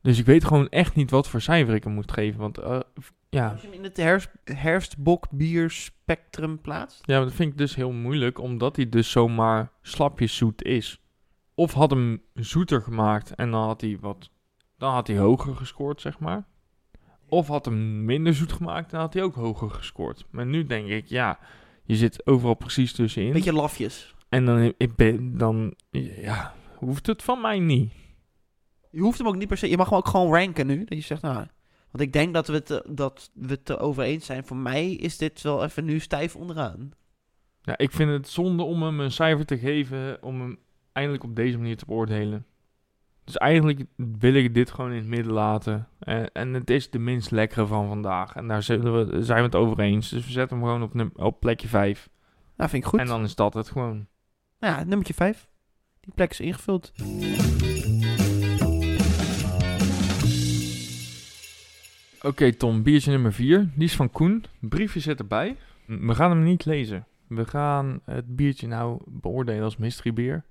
Dus ik weet gewoon echt niet wat voor cijfer ik hem moet geven. Want eh, ja, Als je hem in het herfst, herfstbok bier spectrum plaatst. ja, dat vind ik dus heel moeilijk, omdat hij dus zomaar slapjes zoet is. Of had hem zoeter gemaakt en dan had hij wat, dan had hij hoger gescoord, zeg maar. Of had hem minder zoet gemaakt en dan had hij ook hoger gescoord. Maar nu denk ik, ja, je zit overal precies tussenin. Beetje lafjes. En dan, ik ben, dan, ja, hoeft het van mij niet. Je hoeft hem ook niet per se. Je mag hem ook gewoon ranken nu. Dat je zegt, nou. Want ik denk dat we het, eh, dat we het erover eens zijn. Voor mij is dit wel even nu stijf onderaan. Ja, ik vind het zonde om hem een cijfer te geven, om hem eindelijk op deze manier te beoordelen. Dus eigenlijk wil ik dit gewoon in het midden laten. En, en het is de minst lekkere van vandaag. En daar zullen we, zijn we het over eens. Dus we zetten hem gewoon op, num- op plekje 5. Nou, vind ik goed. En dan is dat het gewoon. Nou ja, nummertje 5. Die plek is ingevuld. Oké Tom, biertje nummer 4. Die is van Koen. Briefje zit erbij. We gaan hem niet lezen. We gaan het biertje nou beoordelen als mystery beer.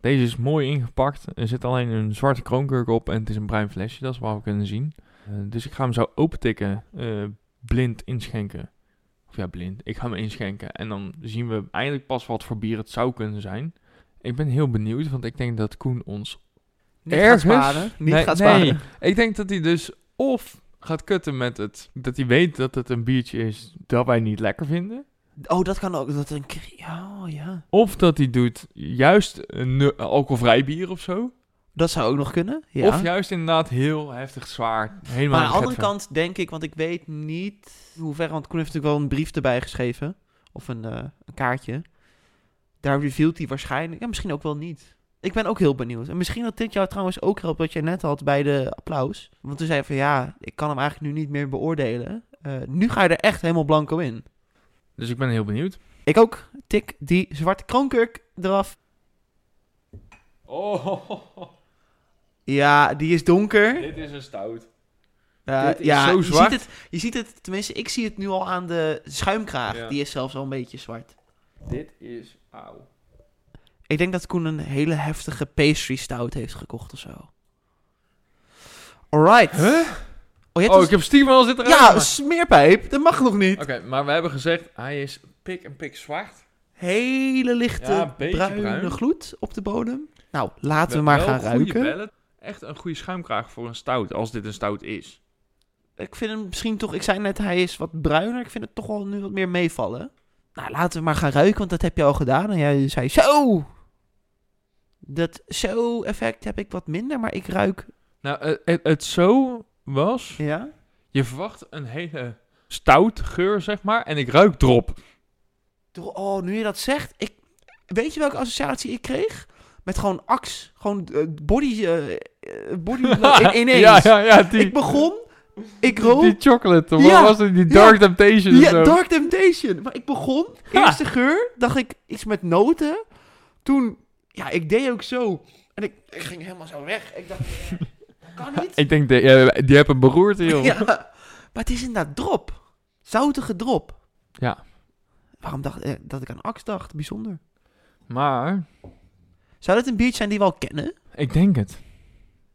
Deze is mooi ingepakt. Er zit alleen een zwarte kroonkurk op en het is een bruin flesje. Dat is wat we kunnen zien. Eh, dus ik ga hem zo opentikken, eh, blind inschenken. Of ja, blind. Ik ga hem inschenken. En dan zien we eindelijk pas wat voor bier het zou kunnen zijn. Ik ben heel benieuwd, want ik denk dat Koen ons Niet Ergens? gaat sparen. Niet Nee, gaat nee. sparen. ik denk dat hij dus of gaat kutten met het... Dat hij weet dat het een biertje is dat wij niet lekker vinden. Oh, dat kan ook. Dat een ja, oh, ja. Of dat hij doet juist een alcoholvrij bier of zo. Dat zou ook nog kunnen. Ja. Of juist inderdaad heel heftig zwaar. Helemaal maar aan de andere kant denk ik, want ik weet niet hoe ver, want Koen heeft natuurlijk wel een brief erbij geschreven. Of een, eh, een kaartje. Daar revealt hij waarschijnlijk, ja, misschien ook wel niet. Ik ben ook heel benieuwd. En misschien dat dit jou trouwens ook helpt wat jij net had bij de applaus. Want toen zei je van ja, ik kan hem eigenlijk nu niet meer beoordelen. Eh, nu ga je er echt helemaal blanco in. Dus ik ben heel benieuwd. Ik ook. Tik die zwarte kroonkurk eraf. Oh, Ja, die is donker. dit is een stout. Ja, dit is ja, zo je zwart. Ziet het, je ziet het, tenminste, ik zie het nu al aan de schuimkraag. Ja. Die is zelfs al een beetje zwart. Dit is auw. Ik denk dat Koen een hele heftige pastry stout heeft gekocht of zo. Alright. Huh? Oh, je hebt Oh, dus- ik heb stiekem al zitten Ja, een smeerpijp. Dat mag nog niet. Oké, maar we hebben gezegd, hij is pik en pik zwart. Hele lichte Ja, een beetje bruine bruin. gloed op de bodem. Nou, laten we Met maar wel gaan goede ruiken. bellen. Echt een goede schuimkraag voor een stout, als dit een stout is. Ik vind hem misschien toch... Ik zei net, hij is wat bruiner. Ik vind het toch wel nu wat meer meevallen. Nou, laten we maar gaan ruiken, want dat heb je al gedaan. En jij zei zo. Dat zo-effect heb ik wat minder, maar ik ruik... Nou, het zo was, Ja? je verwacht een hele stout geur, zeg maar, en ik ruik drop. Oh, nu je dat zegt, ik, weet je welke associatie ik kreeg? Met gewoon ax, gewoon eh, body, eh, eh, body in, ineens. ja, ja, ja, die, Ik begon, ik rook, die chocolate, Ja, wat was het, die ja. Dark Temptation ja, zo. Dark Temptation. Maar ik begon, eerste geur, dacht ik iets met noten. Toen, ja, ik deed ook zo. En ik, ik ging helemaal zo weg. Ik dacht, kan niet. Ik denk, de, ja, die hebben een beroerte, joh. Ja, maar het is inderdaad drop. Zoutige drop. Ja. Waarom dacht eh, dat ik aan ax dacht? Bijzonder. Maar, Zou dit een biertje zijn die we al kennen? ik denk het.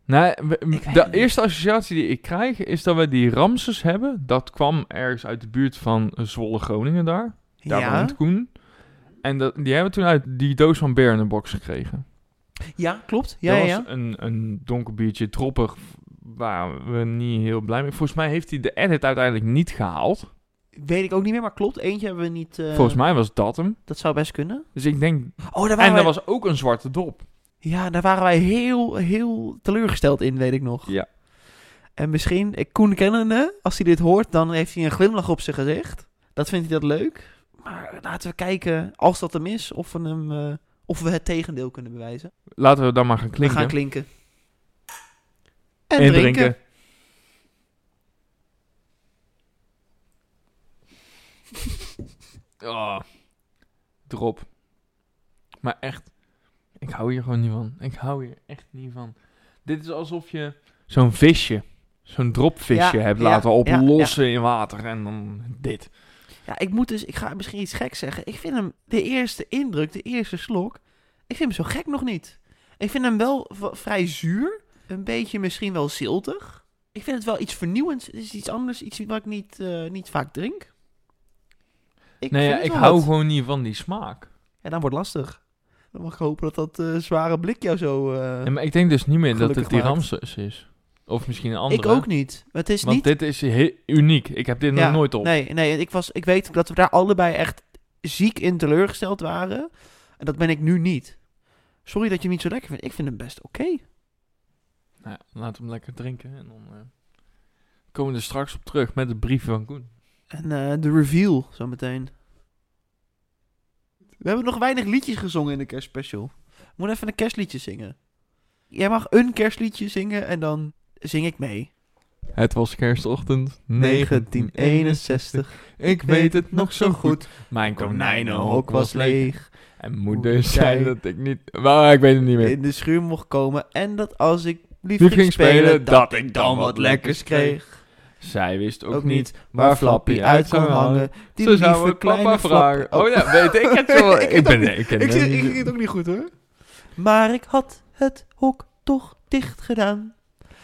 Nee, we- Ik weet de het niet. eerste associatie die ik krijg is dat we die Ramses hebben. Dat kwam ergens uit de buurt van Zwolle, Groningen daar. Daar ja. woont Koen. En dat, die hebben we toen uit die doos van in de box gekregen. Ja, klopt. Ja, dat ja, was een, een donker biertje, droppig, waar we niet heel blij mee Volgens mij heeft hij de edit uiteindelijk niet gehaald. Weet ik ook niet meer, maar klopt. Eentje hebben we niet... eh, Volgens mij was dat hem. Dat zou best kunnen. Dus ik denk... Oh, daar waren En wij... er was ook een zwarte dop. Ja, daar waren wij heel, heel teleurgesteld in, weet ik nog. Ja. En misschien, ik Koen kennende, als hij dit hoort, dan heeft hij een glimlach op zijn gezicht. Dat vindt hij dat leuk. Maar laten we kijken, als dat hem is, of we, hem, eh, of we het tegendeel kunnen bewijzen. Laten we dan maar gaan klinken. We gaan klinken. En, En drinken. drinken. Oh, drop. Maar echt, ik hou hier gewoon niet van. Ik hou hier echt niet van. Dit is alsof je zo'n visje, zo'n dropvisje Ja, hebt ja, laten ja, oplossen in water en dan dit. Ja, ik moet dus, ik ga misschien iets geks zeggen. Ik vind hem, de eerste indruk, de eerste slok, ik vind hem zo gek nog niet. Ik vind hem wel vrij zuur. Een beetje misschien wel ziltig. Ik vind het wel iets vernieuwends. Het is iets anders, iets wat ik niet, eh, niet vaak drink. Ik Nee, ja, ik hou wat. gewoon niet van die smaak. Ja, dan wordt lastig. Dan mag ik hopen dat dat eh, zware blik jou zo... eh, Ja, maar ik denk dus niet meer dat het die. Ramses is. Of misschien een andere. ik ook niet. Het is Want niet... dit is heel uniek. Ik heb dit Ja, nog nooit op. Nee, nee ik, was, ik weet dat we daar allebei echt ziek in teleurgesteld waren. En dat ben ik nu niet. Sorry dat je hem niet zo lekker vindt. Ik vind hem best oké. Nou ja, laten we hem lekker drinken. En dan eh, komen we er straks op terug met het briefje van Koen. En eh, de reveal zometeen. We hebben nog weinig liedjes gezongen in de kerstspecial. We moeten even een kerstliedje zingen. Jij mag een kerstliedje zingen en dan zing ik mee. Het was kerstochtend 1961. Ik weet het nog zo goed. Mijn konijnenhok was leeg. En moeder zei dat ik niet... Maar ik weet het niet meer. In de schuur mocht komen en dat als ik lief, Lief ging spelen, dat ik dan wat lekkers kreeg. Zij wist ook, Ook niet waar waar Flappy uit kon hangen. Die zou het kleine vragen. Oh ja, weet ik het zo. Ik ik, ben... niet. Ik, ik het ook niet goed hoor. Maar ik had het hok toch dicht gedaan.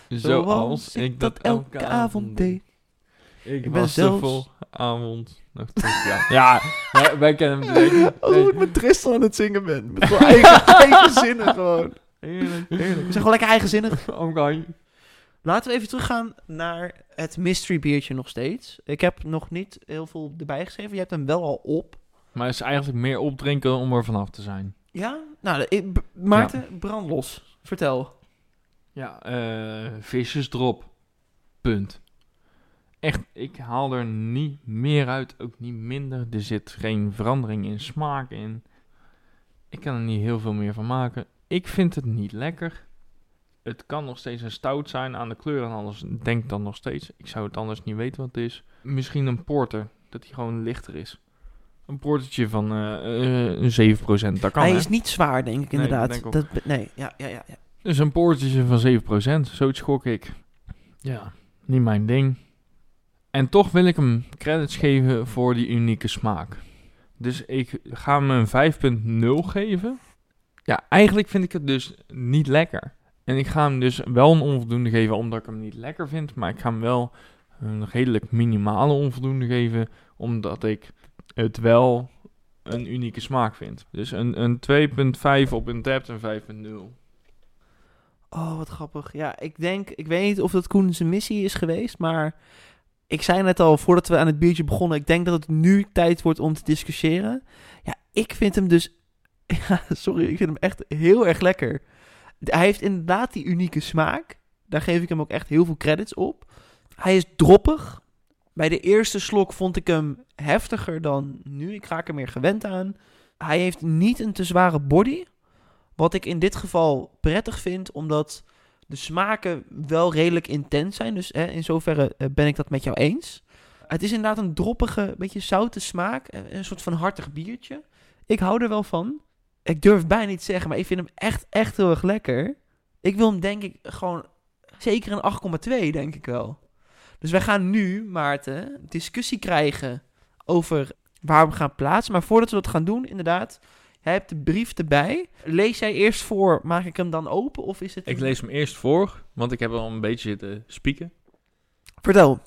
Zoals ik dat elke avond deed. Ik, Ik ben zelfs- vol avond. Ja, ja wij, wij kennen hem Alsof ik met Tristan aan het zingen ben. Met gewoon eigen, eigenzinnig gewoon. Heerlijk, We heerlijk. zijn gewoon lekker eigenzinnig. Oké. Laten we even teruggaan naar het mystery biertje nog steeds. Ik heb nog niet heel veel erbij geschreven. Je hebt hem wel al op. Maar het is eigenlijk meer opdrinken om er vanaf te zijn. Ja? Nou, ik- Maarten, brand los. Vertel. Ja, eh visjesdrop. Punt. Echt, ik haal er niet meer uit, ook niet minder. Er zit geen verandering in smaak in. Ik kan er niet heel veel meer van maken. ik vind het niet lekker. Het kan nog steeds een stout zijn aan de kleur en alles. Denk dan nog steeds. Ik zou het anders niet weten wat het is. Misschien een porter. Dat hij gewoon lichter is. Een portertje van eh, eh, een 7%. Dat kan Hij hè? is niet zwaar, denk ik Nee, inderdaad. denk ik dat, nee, ja, ja, ja, ja. Dus een poortje van 7%. Zoiets gok ik. Ja, niet mijn ding. En toch wil ik hem credits geven voor die unieke smaak. Dus ik ga hem een 5.0 geven. Ja, eigenlijk vind ik het dus niet lekker. En ik ga hem dus wel een onvoldoende geven omdat ik hem niet lekker vind. Maar ik ga hem wel een redelijk minimale onvoldoende geven. Omdat ik het wel een unieke smaak vind. Dus een, een 2.5 op een tap en 5.0. Oh, wat grappig. Ja, ik denk, ik weet niet of dat Koen zijn missie is geweest, maar ik zei net al voordat we aan het biertje begonnen, ik denk dat het nu tijd wordt om te discussiëren. Ja, ik vind hem dus, ja, sorry, ik vind hem echt heel erg lekker. Hij heeft inderdaad die unieke smaak. Daar geef ik hem ook echt heel veel credits op. Hij is droppig. Bij de eerste slok vond ik hem heftiger dan nu. Ik raak er meer gewend aan. Hij heeft niet een te zware body. Wat ik in dit geval prettig vind, omdat de smaken wel redelijk intens zijn. Dus hè, in zoverre eh, ben ik dat met jou eens. Het is inderdaad een droppige, beetje zoute smaak. eh, Een soort van hartig biertje. Ik hou er wel van. Ik durf bijna niet te zeggen, maar ik vind hem echt, echt heel erg lekker. Ik wil hem denk ik gewoon zeker een 8,2 denk ik wel. Dus wij gaan nu, Maarten, discussie krijgen over waar we gaan plaatsen. Maar voordat we dat gaan doen, inderdaad, jij hebt de brief erbij. Lees jij eerst voor, maak ik hem dan open of is het... Ik lees hem eerst voor, want ik heb al een beetje zitten spieken. Vertel.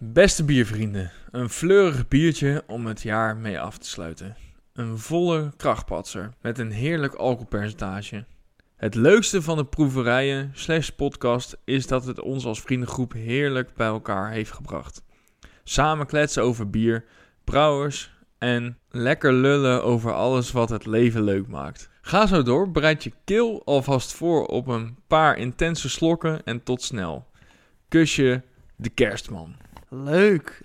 Beste biervrienden, een fleurig biertje om het jaar mee af te sluiten. Een volle krachtpatser met een heerlijk alcoholpercentage. Het leukste van de proeverijen slash podcast is dat het ons als vriendengroep heerlijk bij elkaar heeft gebracht. Samen kletsen over bier, brouwers en lekker lullen over alles wat het leven leuk maakt. Ga zo door, bereid je keel alvast voor op een paar intense slokken en tot snel. Kusje, de kerstman. Leuk.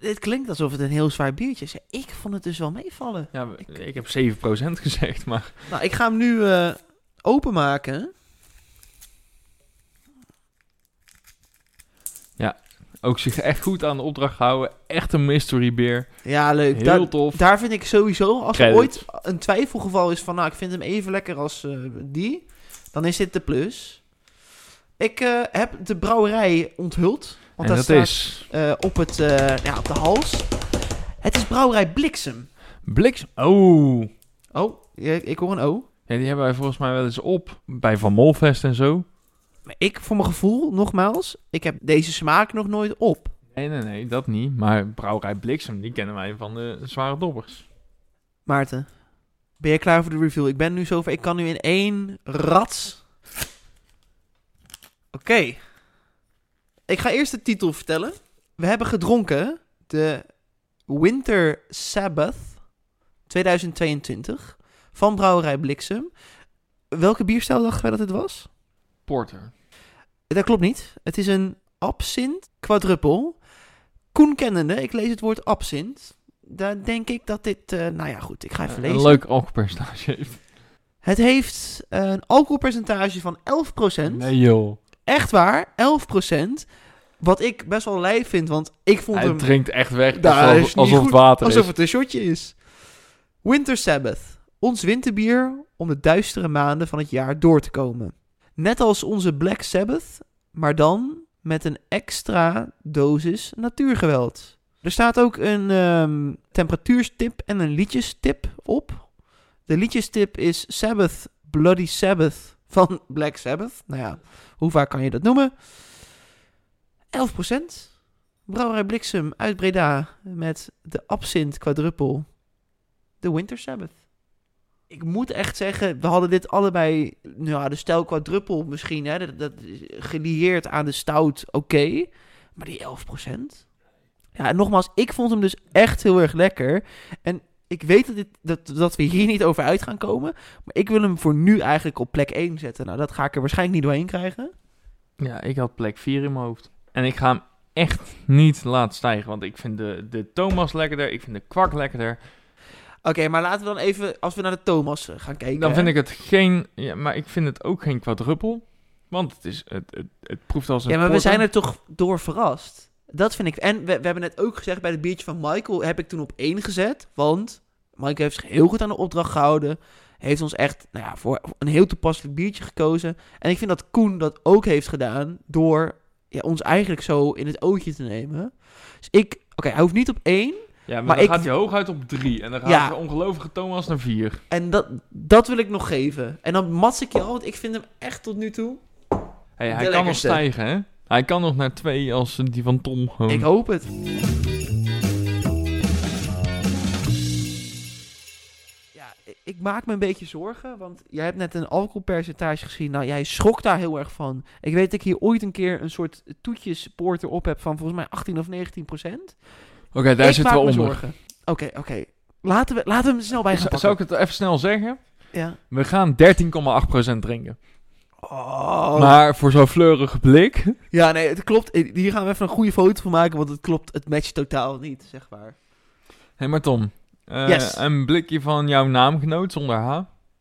Dit klinkt alsof het een heel zwaar biertje is. Ik vond het dus wel meevallen. Ja, ik heb 7% gezegd, maar Nou, ik ga hem nu eh, openmaken. Ook zich echt goed aan de opdracht houden. Echt een mystery beer. Ja, leuk. Heel Daar, tof. daar vind ik sowieso, als er ooit een twijfelgeval is van, nou, ik vind hem even lekker als eh, die, dan is dit de plus. Ik eh, heb de brouwerij onthuld. Want en dat staat is eh, op, het, ja, op de hals. Het is brouwerij Bliksem. Bliksem. Oh. Oh, ik hoor een O. Ja, die hebben wij volgens mij wel eens op. Bij Van Molfest en zo. Ik, voor mijn gevoel, nogmaals, ik heb deze smaak nog nooit op. Nee, nee, nee, dat niet. Maar Brouwerij Bliksem, die kennen wij van de zware dobbers. Maarten, ben je klaar voor de review? Ik ben nu zover, ik kan nu in één rats. Oké. Ik ga eerst de titel vertellen. We hebben gedronken de Winter Sabbath 2022 van Brouwerij Bliksem. Welke bierstijl dachten wij dat het was? Porter. Dat klopt niet. Het is een absint quadruppel. Koen kennende, ik lees het woord absint. Daar denk ik dat dit, eh, nou ja goed, ik ga even een lezen. leuk alcoholpercentage heeft. Het heeft een alcoholpercentage van 11%. Nee joh. Echt waar, 11%. Wat ik best wel lijf vind, want ik vond Hij hem drinkt echt weg Nou, alsof, alsof het water alsof is. het een shotje is. Winter Sabbath. Ons winterbier om de duistere maanden van het jaar door te komen. Net als onze Black Sabbath, maar dan met een extra dosis natuurgeweld. Er staat ook een ehm, temperatuurstip en een liedjestip op. De liedjestip is Sabbath, Bloody Sabbath van Black Sabbath. Nou ja, hoe vaak kan je dat noemen? 11%. Brouwerij Bliksem uit Breda met de Absint quadruppel. De Winter Sabbath. Ik moet echt zeggen, we hadden dit allebei, nou ja, de stijl quadruppel misschien, hè, dat, dat gelieerd aan de stout, oké. maar die 11%. Ja, nogmaals, ik vond hem dus echt heel erg lekker. En ik weet dat, dit, dat, dat we hier niet over uit gaan komen, maar ik wil hem voor nu eigenlijk op plek 1 zetten. Nou, dat ga ik er waarschijnlijk niet doorheen krijgen. Ja, ik had plek 4 in mijn hoofd. En ik ga hem echt niet laten stijgen. Want ik vind de, de Thomas lekkerder. Ik vind de kwak lekkerder. Oké, maar laten we dan even, als we naar de Thomas eh, gaan kijken. Dan hè? vind ik het geen... Ja, maar ik vind het ook geen quadruppel. Want het, is, het, het, het proeft als een Ja, maar we zijn er toch door verrast. Dat vind ik. En we, we hebben net ook gezegd, bij het biertje van Michael heb ik toen op één gezet. Want Michael heeft zich heel goed aan de opdracht gehouden. Heeft ons echt nou ja, voor een heel toepasselijk biertje gekozen. En ik vind dat Koen dat ook heeft gedaan door ja, ons eigenlijk zo in het ootje te nemen. Dus ik, oké, hij hoeft niet op één. Ja, maar, maar dan ik- gaat hij hooguit op drie. En dan gaat Ja. de ongelofelijke Thomas naar vier. En dat, dat wil ik nog geven. En dan mats ik je al, want ik vind hem echt tot nu toe. Hey, hij kan nog stijgen, hè? Hij kan nog naar twee als die van Tom gewoon. Ik hoop het. Ja, ik- maak me een beetje zorgen, want jij hebt net een alcoholpercentage gezien. Nou, jij schrok daar heel erg van. Ik weet dat ik hier ooit een keer een soort toetjesporter op heb van volgens mij 18 of 19 procent. Oké, daar ik zitten we onder. Oké, oké. Laten we, laten we hem snel bij gaan pakken. Zou ik het even snel zeggen? Ja. We gaan 13,8% drinken. Oh. Maar voor zo'n fleurige blik... Ja, nee, het klopt. Hier gaan we even een goede foto van maken, want het klopt. Het matcht totaal niet, zeg maar. Hé, maar Tom. eh, Yes. Een blikje van jouw naamgenoot zonder H.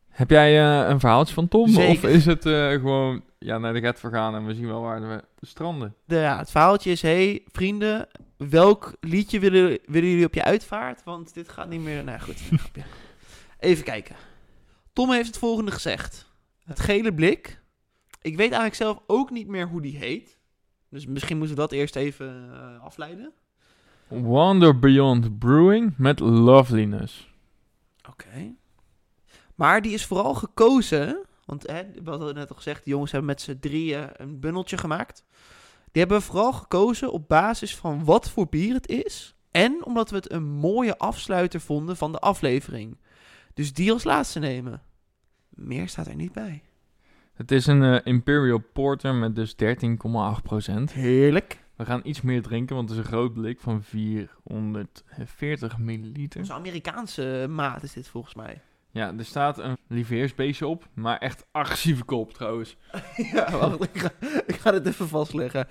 Heb jij eh, een verhaaltje van Tom? Of Zeker. is het eh, gewoon... Ja, naar de get vergaan en we zien wel waar we stranden. de, ja, het verhaaltje is: hey, vrienden, welk liedje willen, willen jullie op je uitvaart? Want dit gaat niet meer. Nou goed, grapje. even kijken. Tom heeft het volgende gezegd: Het gele blik. Ik weet eigenlijk zelf ook niet meer hoe die heet. Dus misschien moeten we dat eerst even eh, afleiden. Wander Beyond Brewing met Loveliness. Oké. Maar die is vooral gekozen. Want hè, we hadden net al gezegd, de jongens hebben met z'n drieën een bundeltje gemaakt. Die hebben vooral gekozen op basis van wat voor bier het is. En omdat we het een mooie afsluiter vonden van de aflevering. Dus die als laatste nemen. Meer staat er niet bij. Het is een eh, Imperial Porter met dus 13,8%. Heerlijk. We gaan iets meer drinken, want het is een groot blik van 440 milliliter. Onze Amerikaanse maat is dit volgens mij. Ja, er staat een lieveheersbeestje op, maar echt agressieve kop trouwens. ja, wacht, ik ga, ik ga even vastleggen.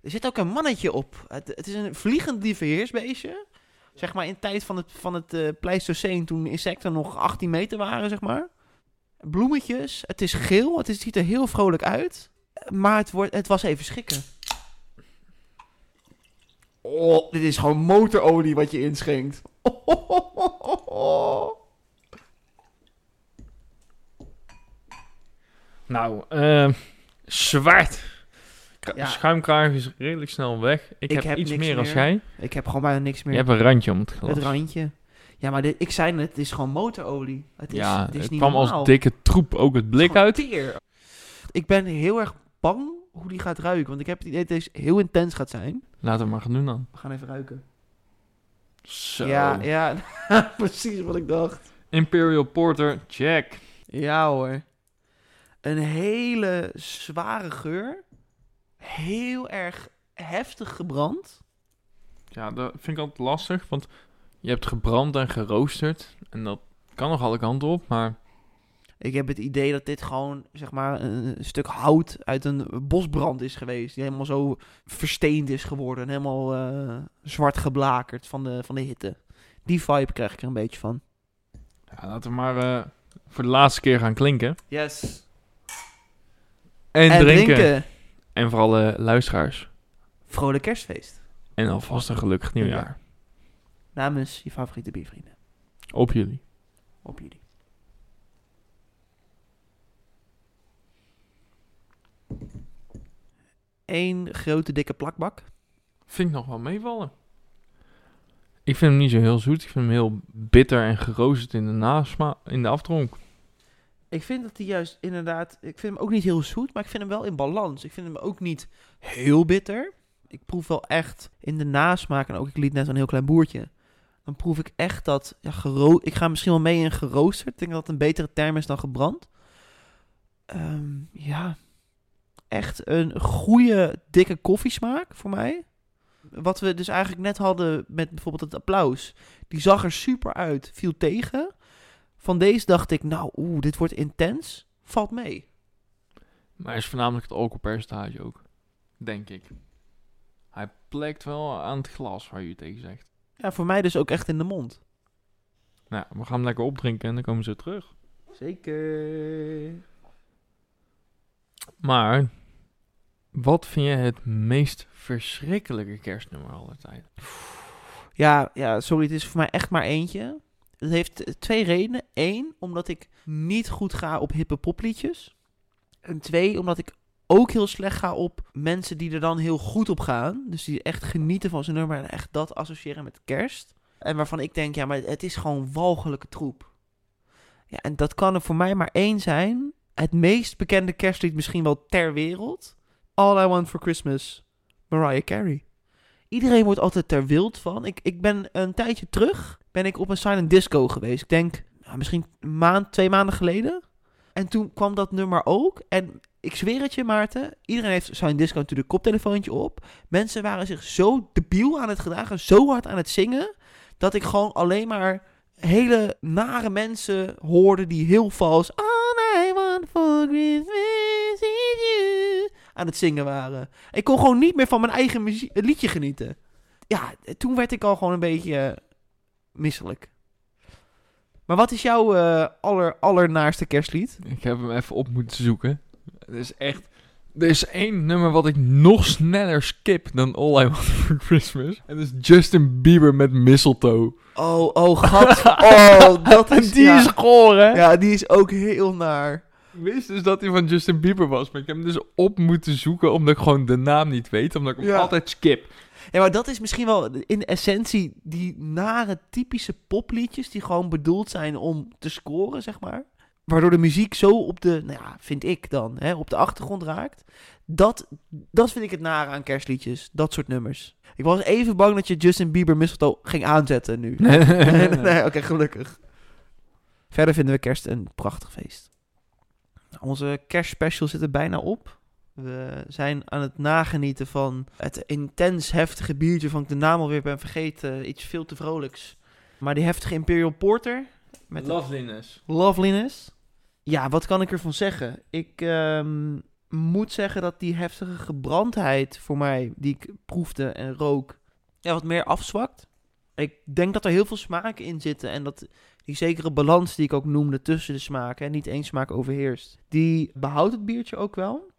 Er zit ook een mannetje op. Het, het is een vliegend lieveheersbeestje. Zeg maar in tijd van het, van het eh, Pleistocene, toen insecten nog 18 meter waren, zeg maar. Bloemetjes, het is geel, het, is, het ziet er heel vrolijk uit. Maar het, wordt, het was even schikken. Oh, dit is gewoon motorolie wat je inschenkt. Nou, eh, zwart. Ja. Schuimkraag is redelijk snel weg. Ik, Ik heb, heb iets niks meer, als meer. jij. Ik heb gewoon bijna niks Je meer. hebt een randje om het glas. Het randje. Ja, maar dit, ik zei net, het is gewoon motorolie. Het is, ja, het is het niet kwam normaal. als dikke troep ook het blik uit. teer. Ik ben heel erg bang hoe die gaat ruiken. Want ik heb het idee dat deze heel intens gaat zijn. Laten we maar gaan doen dan. We gaan even ruiken. Zo. Ja, ja precies wat ik dacht. Imperial Porter, check. Ja hoor. Een hele zware geur. Heel erg heftig gebrand. Ja, dat vind ik altijd lastig, want je hebt gebrand en geroosterd. En dat kan nog alle kanten op, maar Ik heb het idee dat dit gewoon, zeg maar, een stuk hout uit een bosbrand is geweest. Die helemaal zo versteend is geworden. En helemaal eh, zwart geblakerd van de, van de hitte. Die vibe krijg ik er een beetje van. ja, laten we maar eh, voor de laatste keer gaan klinken. Yes. En, En drinken. drinken. En voor alle luisteraars. Vrolijk kerstfeest. En alvast een gelukkig nieuwjaar. Namens je favoriete biervrienden. Op jullie. Op jullie. Eén grote dikke plakbak. Vind ik nog wel meevallen. Ik vind hem niet zo heel zoet. Ik vind hem heel bitter en geroosterd in de nasma in de aftronk. Ik vind dat hij juist inderdaad... Ik vind hem ook niet heel zoet, maar ik vind hem wel in balans. Ik vind hem ook niet heel bitter. Ik proef wel echt in de nasmaak, en ook ik liet net een heel klein boertje. Dan proef ik echt dat... Ja, gero ik ga misschien wel mee in geroosterd. Ik denk dat het een betere term is dan gebrand. Ehm, ja, echt een goede dikke koffiesmaak voor mij. Wat we dus eigenlijk net hadden met bijvoorbeeld het applaus. Die zag er super uit, viel tegen. Van deze dacht ik, nou, oeh, dit wordt intens. Valt mee. Maar is voornamelijk het alcoholpercentage ook. Denk ik. Hij plekt wel aan het glas waar je tegen zegt. Ja, voor mij dus ook echt in de mond. Nou, we gaan hem lekker opdrinken en dan komen ze terug. Zeker. Maar, wat vind je het meest verschrikkelijke kerstnummer aller tijden? Ja, ja, sorry, het is voor mij echt maar eentje. Het heeft twee redenen. Eén, omdat ik niet goed ga op hippe popliedjes. En twee, omdat ik ook heel slecht ga op mensen die er dan heel goed op gaan. Dus die echt genieten van zijn nummer en echt dat associëren met kerst. En waarvan ik denk, ja, maar het is gewoon walgelijke troep. Ja, en dat kan er voor mij maar één zijn. Het meest bekende kerstlied misschien wel ter wereld. All I Want For Christmas, Mariah Carey. Iedereen wordt altijd ter wild van. Ik, ik ben een tijdje terug, ben ik op een silent disco geweest. Ik denk, nou, misschien een maand, twee maanden geleden. En toen kwam dat nummer ook. En ik zweer het je, Maarten. Iedereen heeft silent disco natuurlijk koptelefoontje op. Mensen waren zich zo debiel aan het gedragen, zo hard aan het zingen, dat ik gewoon alleen maar hele nare mensen hoorde die heel vals All I want for Christmas aan het zingen waren. Ik kon gewoon niet meer van mijn eigen muzie- liedje genieten. Ja, toen werd ik al gewoon een beetje eh, misselijk. Maar wat is jouw eh, aller, allernaarste kerstlied? Ik heb hem even op moeten zoeken. Het is echt... Er is één nummer wat ik nog sneller skip dan All I Want For Christmas. En dat is Justin Bieber met Mistletoe. Oh, oh, gat. Oh, dat En is... die ja. is goor, hè? Ja, die is ook heel naar. Ik wist dus dat hij van Justin Bieber was, maar ik heb hem dus op moeten zoeken omdat ik gewoon de naam niet weet, omdat ik hem Ja. altijd skip. Ja, maar dat is misschien wel in essentie die nare typische popliedjes die gewoon bedoeld zijn om te scoren, zeg maar. Waardoor de muziek zo op de, nou ja, vind ik dan, hè, op de achtergrond raakt. Dat, dat vind ik het nare aan kerstliedjes, dat soort nummers. Ik was even bang dat je Justin Bieber Mistletoe ging aanzetten nu. nee, nee, nee, oké, gelukkig. Verder vinden we kerst een prachtig feest. Onze kerstspecial zit er bijna op. We zijn aan het nagenieten van het intens heftige biertje van ik de naam alweer ben vergeten. Iets veel te vrolijks. Maar die heftige Imperial Porter. Met Loveliness. Loveliness. Ja, wat kan ik ervan zeggen? Ik ehm, moet zeggen dat die heftige gebrandheid voor mij, die ik proefde en rook, ja, wat meer afzwakt. Ik denk dat er heel veel smaken in zitten en dat die zekere balans die ik ook noemde tussen de smaken en niet één smaak overheerst, die behoudt het biertje ook wel.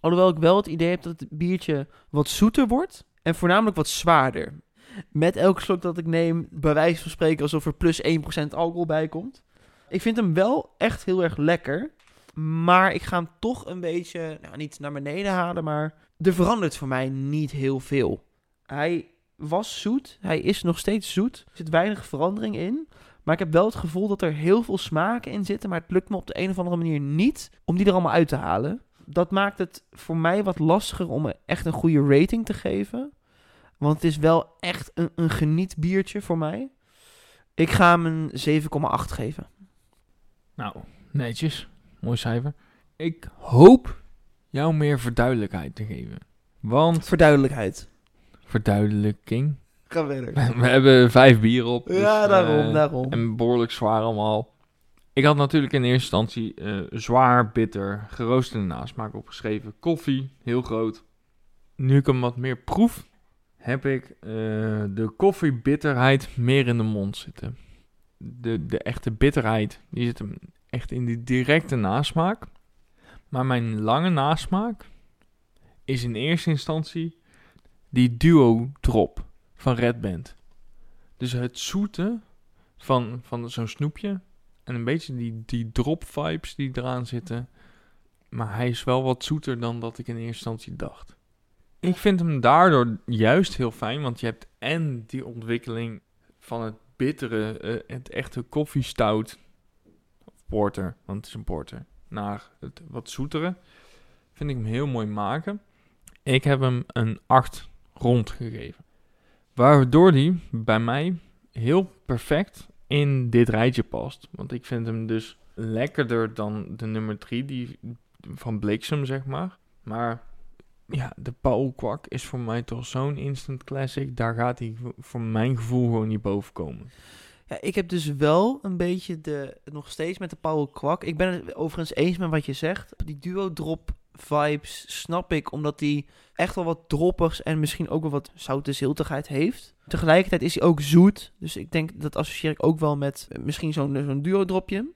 Alhoewel ik wel het idee heb dat het biertje wat zoeter wordt en voornamelijk wat zwaarder. Met elke slok dat ik neem, bij wijze van spreken alsof er plus 1% alcohol bij komt. Ik vind hem wel echt heel erg lekker. Maar ik ga hem toch een beetje, nou niet naar beneden halen, maar er verandert voor mij niet heel veel. Hij was zoet, hij is nog steeds zoet. Er zit weinig verandering in. Maar ik heb wel het gevoel dat er heel veel smaken in zitten. Maar het lukt me op de een of andere manier niet om die er allemaal uit te halen. Dat maakt het voor mij wat lastiger om echt een goede rating te geven. Want het is wel echt een, een genietbiertje voor mij. Ik ga hem een 7,8 geven. Nou, netjes. Mooi cijfer. Ik hoop jou meer verduidelijkheid te geven. Want, Verduidelijkheid. verduidelijking. Ga verder. We hebben vijf bieren op. dus, Ja, daarom, eh, daarom. En behoorlijk zwaar allemaal. Ik had natuurlijk in eerste instantie eh, zwaar, bitter, geroosterde nasmaak opgeschreven. Koffie, heel groot. Nu ik hem wat meer proef, heb ik eh, de koffiebitterheid meer in de mond zitten. De, de echte bitterheid, die zit hem echt in die directe nasmaak. Maar mijn lange nasmaak is in eerste instantie die duo drop van Red Band. Dus het zoete van, van zo'n snoepje. En een beetje die, die drop vibes die eraan zitten. Maar hij is wel wat zoeter dan dat ik in eerste instantie dacht. Ik vind hem daardoor juist heel fijn. Want je hebt en die ontwikkeling van het bittere, eh, het echte koffiestout. Of porter, want het is een porter. Naar het wat zoetere. Vind ik hem heel mooi maken. Ik heb hem een 8 rond gegeven. Waardoor die bij mij heel perfect in dit rijtje past. Want ik vind hem dus lekkerder dan de nummer 3 die van Bliksem, zeg maar. Maar ja, de Paul Kwak is voor mij toch zo'n instant classic. Daar gaat hij voor mijn gevoel gewoon niet boven komen. Ja, ik heb dus wel een beetje de, nog steeds met de Paul Kwak. Ik ben het overigens eens met wat je zegt. Die duo drop vibes snap ik, omdat die echt wel wat droppigs en misschien ook wel wat zoute ziltigheid heeft. Tegelijkertijd is hij ook zoet, dus ik denk dat associeer ik ook wel met eh, misschien zo'n zo'n duo-dropje.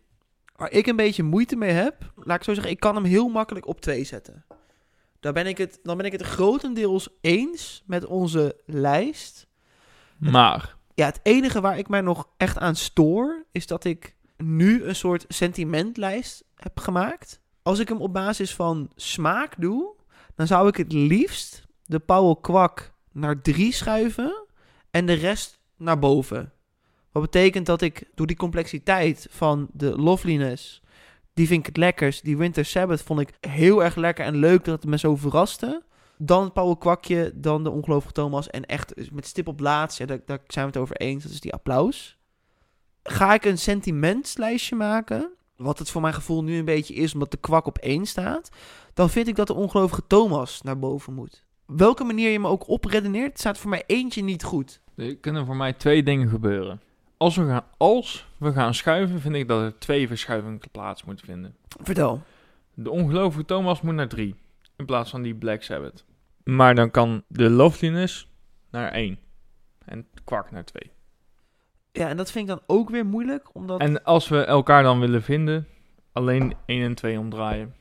Waar ik een beetje moeite mee heb, laat ik zo zeggen, ik kan hem heel makkelijk op 2 zetten. Daar ben ik het, dan ben ik het grotendeels eens met onze lijst. Maar, Ja, het enige waar ik mij nog echt aan stoor, is dat ik nu een soort sentimentlijst heb gemaakt. Als ik hem op basis van smaak doe, dan zou ik het liefst de Powell Kwak naar 3 schuiven en de rest naar boven. Wat betekent dat ik door die complexiteit van de loveliness, die vind ik het lekkers. Die Winter Sabbath vond ik heel erg lekker en leuk dat het me zo verraste. Dan het Paul Kwakje, dan de Ongelooflijke Thomas. En echt met stip op laatst, daar, daar zijn we het over eens. Dat is die applaus. Ga ik een sentimentslijstje maken, wat het voor mijn gevoel nu een beetje is, omdat de kwak op één staat. Dan vind ik dat de Ongelooflijke Thomas naar boven moet. Welke manier je me ook opredeneert, staat voor mij eentje niet goed. er kunnen voor mij twee dingen gebeuren. Als we gaan, als we gaan schuiven, vind ik dat er twee verschuivingen plaats moeten vinden. Vertel. De ongelooflijke Thomas moet naar 3. In plaats van die Black Sabbath. Maar dan kan de Loveliness naar 1. En Kwak naar 2. Ja, en dat vind ik dan ook weer moeilijk, omdat... En als we elkaar dan willen vinden, alleen 1 en 2 omdraaien.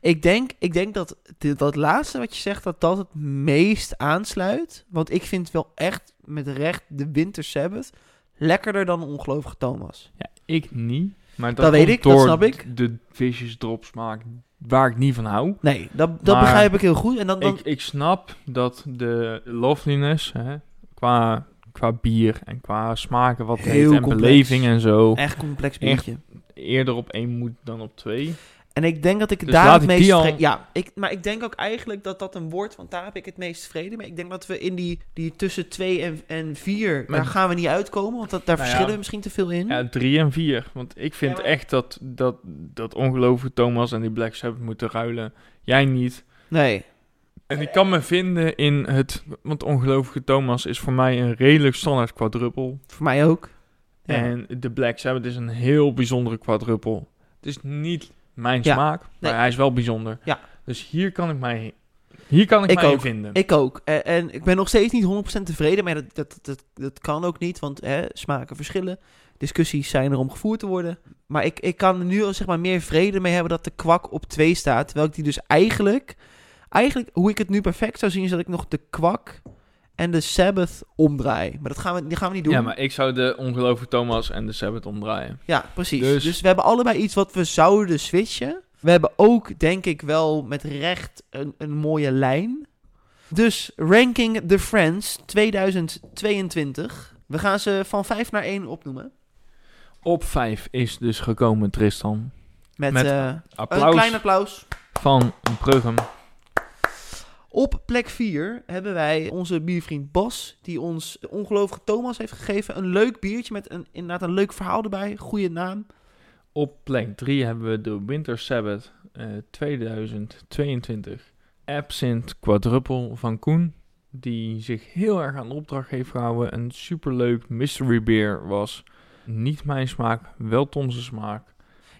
Ik denk, ik denk dat dit- dat laatste wat je zegt, dat dat het meest aansluit. Want ik vind wel echt met recht de Winter Sabbath lekkerder dan de Ongelooflijke Thomas. Ja, ik niet. Maar dat, Dat weet ik, dat door snap ik. de vicious drop smaak waar ik niet van hou. Nee, dat, dat Maar begrijp ik heel goed. En dan, dan, Ik, ik snap dat de loveliness, hè, qua, qua bier en qua smaken wat Heel en complex. beleving en zo, echt complex echt biertje. eerder op 1 moet dan op 2. En ik denk dat ik Dus daar het meest... al- Ja, ik, maar ik denk ook eigenlijk dat dat een wordt, want daar heb ik het meest vrede mee. Ik denk dat we in die, die tussen 2 en, en 4, Maar- daar gaan we niet uitkomen. Want dat, daar Nou ja. verschillen we misschien te veel in. Ja, 3 en 4. Want ik vind Ja, maar- echt dat, dat, dat ongelooflijk Thomas en die Black Sabbath moeten ruilen. Jij niet. Nee. En ik kan me vinden in het... Want ongelooflijke Thomas is voor mij een redelijk standaard quadruppel. Voor mij ook. Ja. En de Black Sabbath is een heel bijzondere quadruppel. Het is niet mijn Ja. smaak, maar Nee. hij is wel bijzonder. Ja. Dus hier kan ik mij, hier kan ik Ik mij ook. vinden. Ik ook. En, en ik ben nog steeds niet 100% tevreden, maar dat, dat, dat, dat kan ook niet, want hè, smaken verschillen. Discussies zijn er om gevoerd te worden. Maar ik, ik kan er nu al zeg maar meer vrede mee hebben dat de kwak op 2 staat. Terwijl ik die dus eigenlijk, eigenlijk, hoe ik het nu perfect zou zien, is dat ik nog de kwak en de Sabbath omdraai. Maar dat gaan we, die gaan we niet doen. Ja, maar ik zou de ongelooflijke Thomas en de Sabbath omdraaien. Ja, precies. Dus, Dus- we hebben allebei iets wat we zouden switchen. We hebben ook, denk ik, wel met recht een, een mooie lijn. Dus ranking the Friends 2022. We gaan ze van 5 naar 1 opnoemen. Op 5 is dus gekomen Tristan. Met, Met eh, een klein applaus. van Bruggen. Op plek 4 hebben wij onze biervriend Bas, die ons de ongelooflijke Thomas heeft gegeven. Een leuk biertje met een, inderdaad een leuk verhaal erbij. Goede naam. Op plek 3 hebben we de Winter Sabbath eh, 2022 Absinthe Quadruple van Koen. Die zich heel erg aan de opdracht heeft gehouden. Een superleuk mystery beer was. Niet mijn smaak, wel Tom's smaak.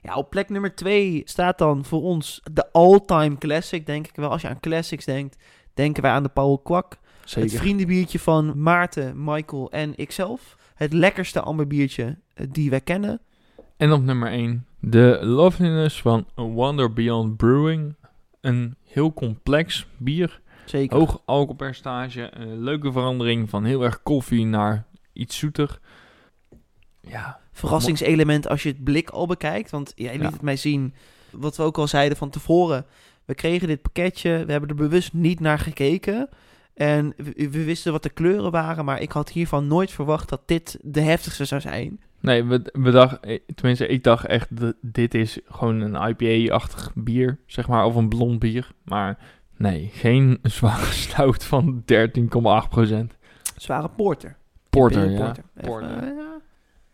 Ja, op plek nummer 2 staat dan voor ons de all-time classic, denk ik wel. Als je aan classics denkt, denken wij aan de Paul Kwak. Het vriendenbiertje van Maarten, Michael en ikzelf. Het lekkerste amberbiertje eh, die wij kennen. En op nummer 1 de Loveliness van A Wonder Beyond Brewing. Een heel complex bier. Zeker. Hoog alcoholpercentage. Een leuke verandering van heel erg koffie naar iets zoeter. Ja, Verrassingselement als je het blik al bekijkt. Want jij liet Ja. het mij zien, wat we ook al zeiden van tevoren. We kregen dit pakketje, we hebben er bewust niet naar gekeken. En we, we wisten wat de kleuren waren, maar ik had hiervan nooit verwacht dat dit de heftigste zou zijn. Nee, we, we dachten, eh, tenminste, ik dacht echt, dat dit is gewoon een IPA-achtig bier, zeg maar, of een blond bier. Maar nee, geen zware stout van 13,8%. Zware porter. Porter, ja. porter. Even, Porter. eh, ja.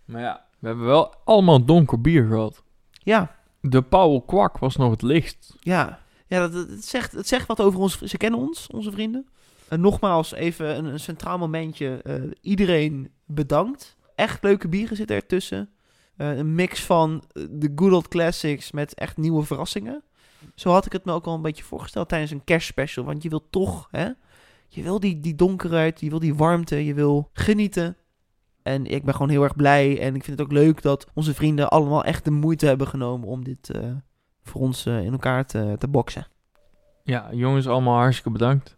Maar ja, we hebben wel allemaal donker bier gehad. Ja, De Paul Kwak was nog het licht. ja. Ja, dat, dat- het, zegt, het zegt wat over ons. Ze kennen ons, onze vrienden. En nogmaals, even een, een centraal momentje. eh, iedereen bedankt. Echt leuke bieren zitten ertussen. Eh, een mix van eh, de good old classics met echt nieuwe verrassingen. Zo had ik het me ook al een beetje voorgesteld tijdens een kerstspecial. Want je wil toch, hè? Je wil die, die donkerheid, je wil die warmte, je wil genieten. En ik ben gewoon heel erg blij. En ik vind het ook leuk dat onze vrienden allemaal echt de moeite hebben genomen om dit eh, voor ons eh, in elkaar te, te boksen. Ja, jongens, allemaal hartstikke bedankt.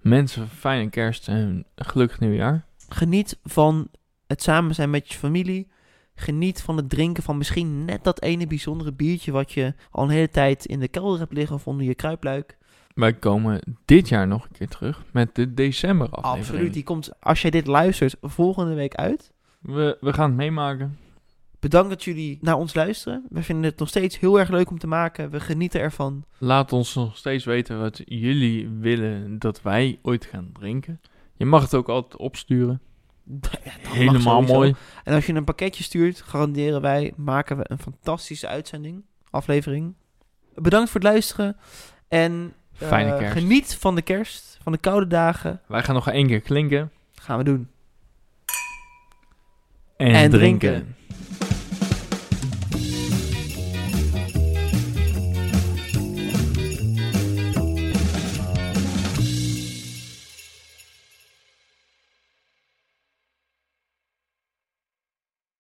Mensen, fijne kerst en gelukkig nieuwjaar. Geniet van het samen zijn met je familie. Geniet van het drinken van misschien net dat ene bijzondere biertje wat je al een hele tijd in de kelder hebt liggen of onder je kruipluik. Wij komen dit jaar nog een keer terug met de december aflevering. Absoluut, die komt als jij dit luistert volgende week uit. We, we gaan het meemaken. Bedankt dat jullie naar ons luisteren. We vinden het nog steeds heel erg leuk om te maken. We genieten ervan. Laat ons nog steeds weten wat jullie willen dat wij ooit gaan drinken. Je mag het ook altijd opsturen. Ja, Helemaal mooi. En als je een pakketje stuurt, garanderen wij, maken we een fantastische uitzending, aflevering. Bedankt voor het luisteren. En Fijne kerst. geniet van de kerst, van de koude dagen. Wij gaan nog één keer klinken. Gaan we doen. En, En drinken. drinken.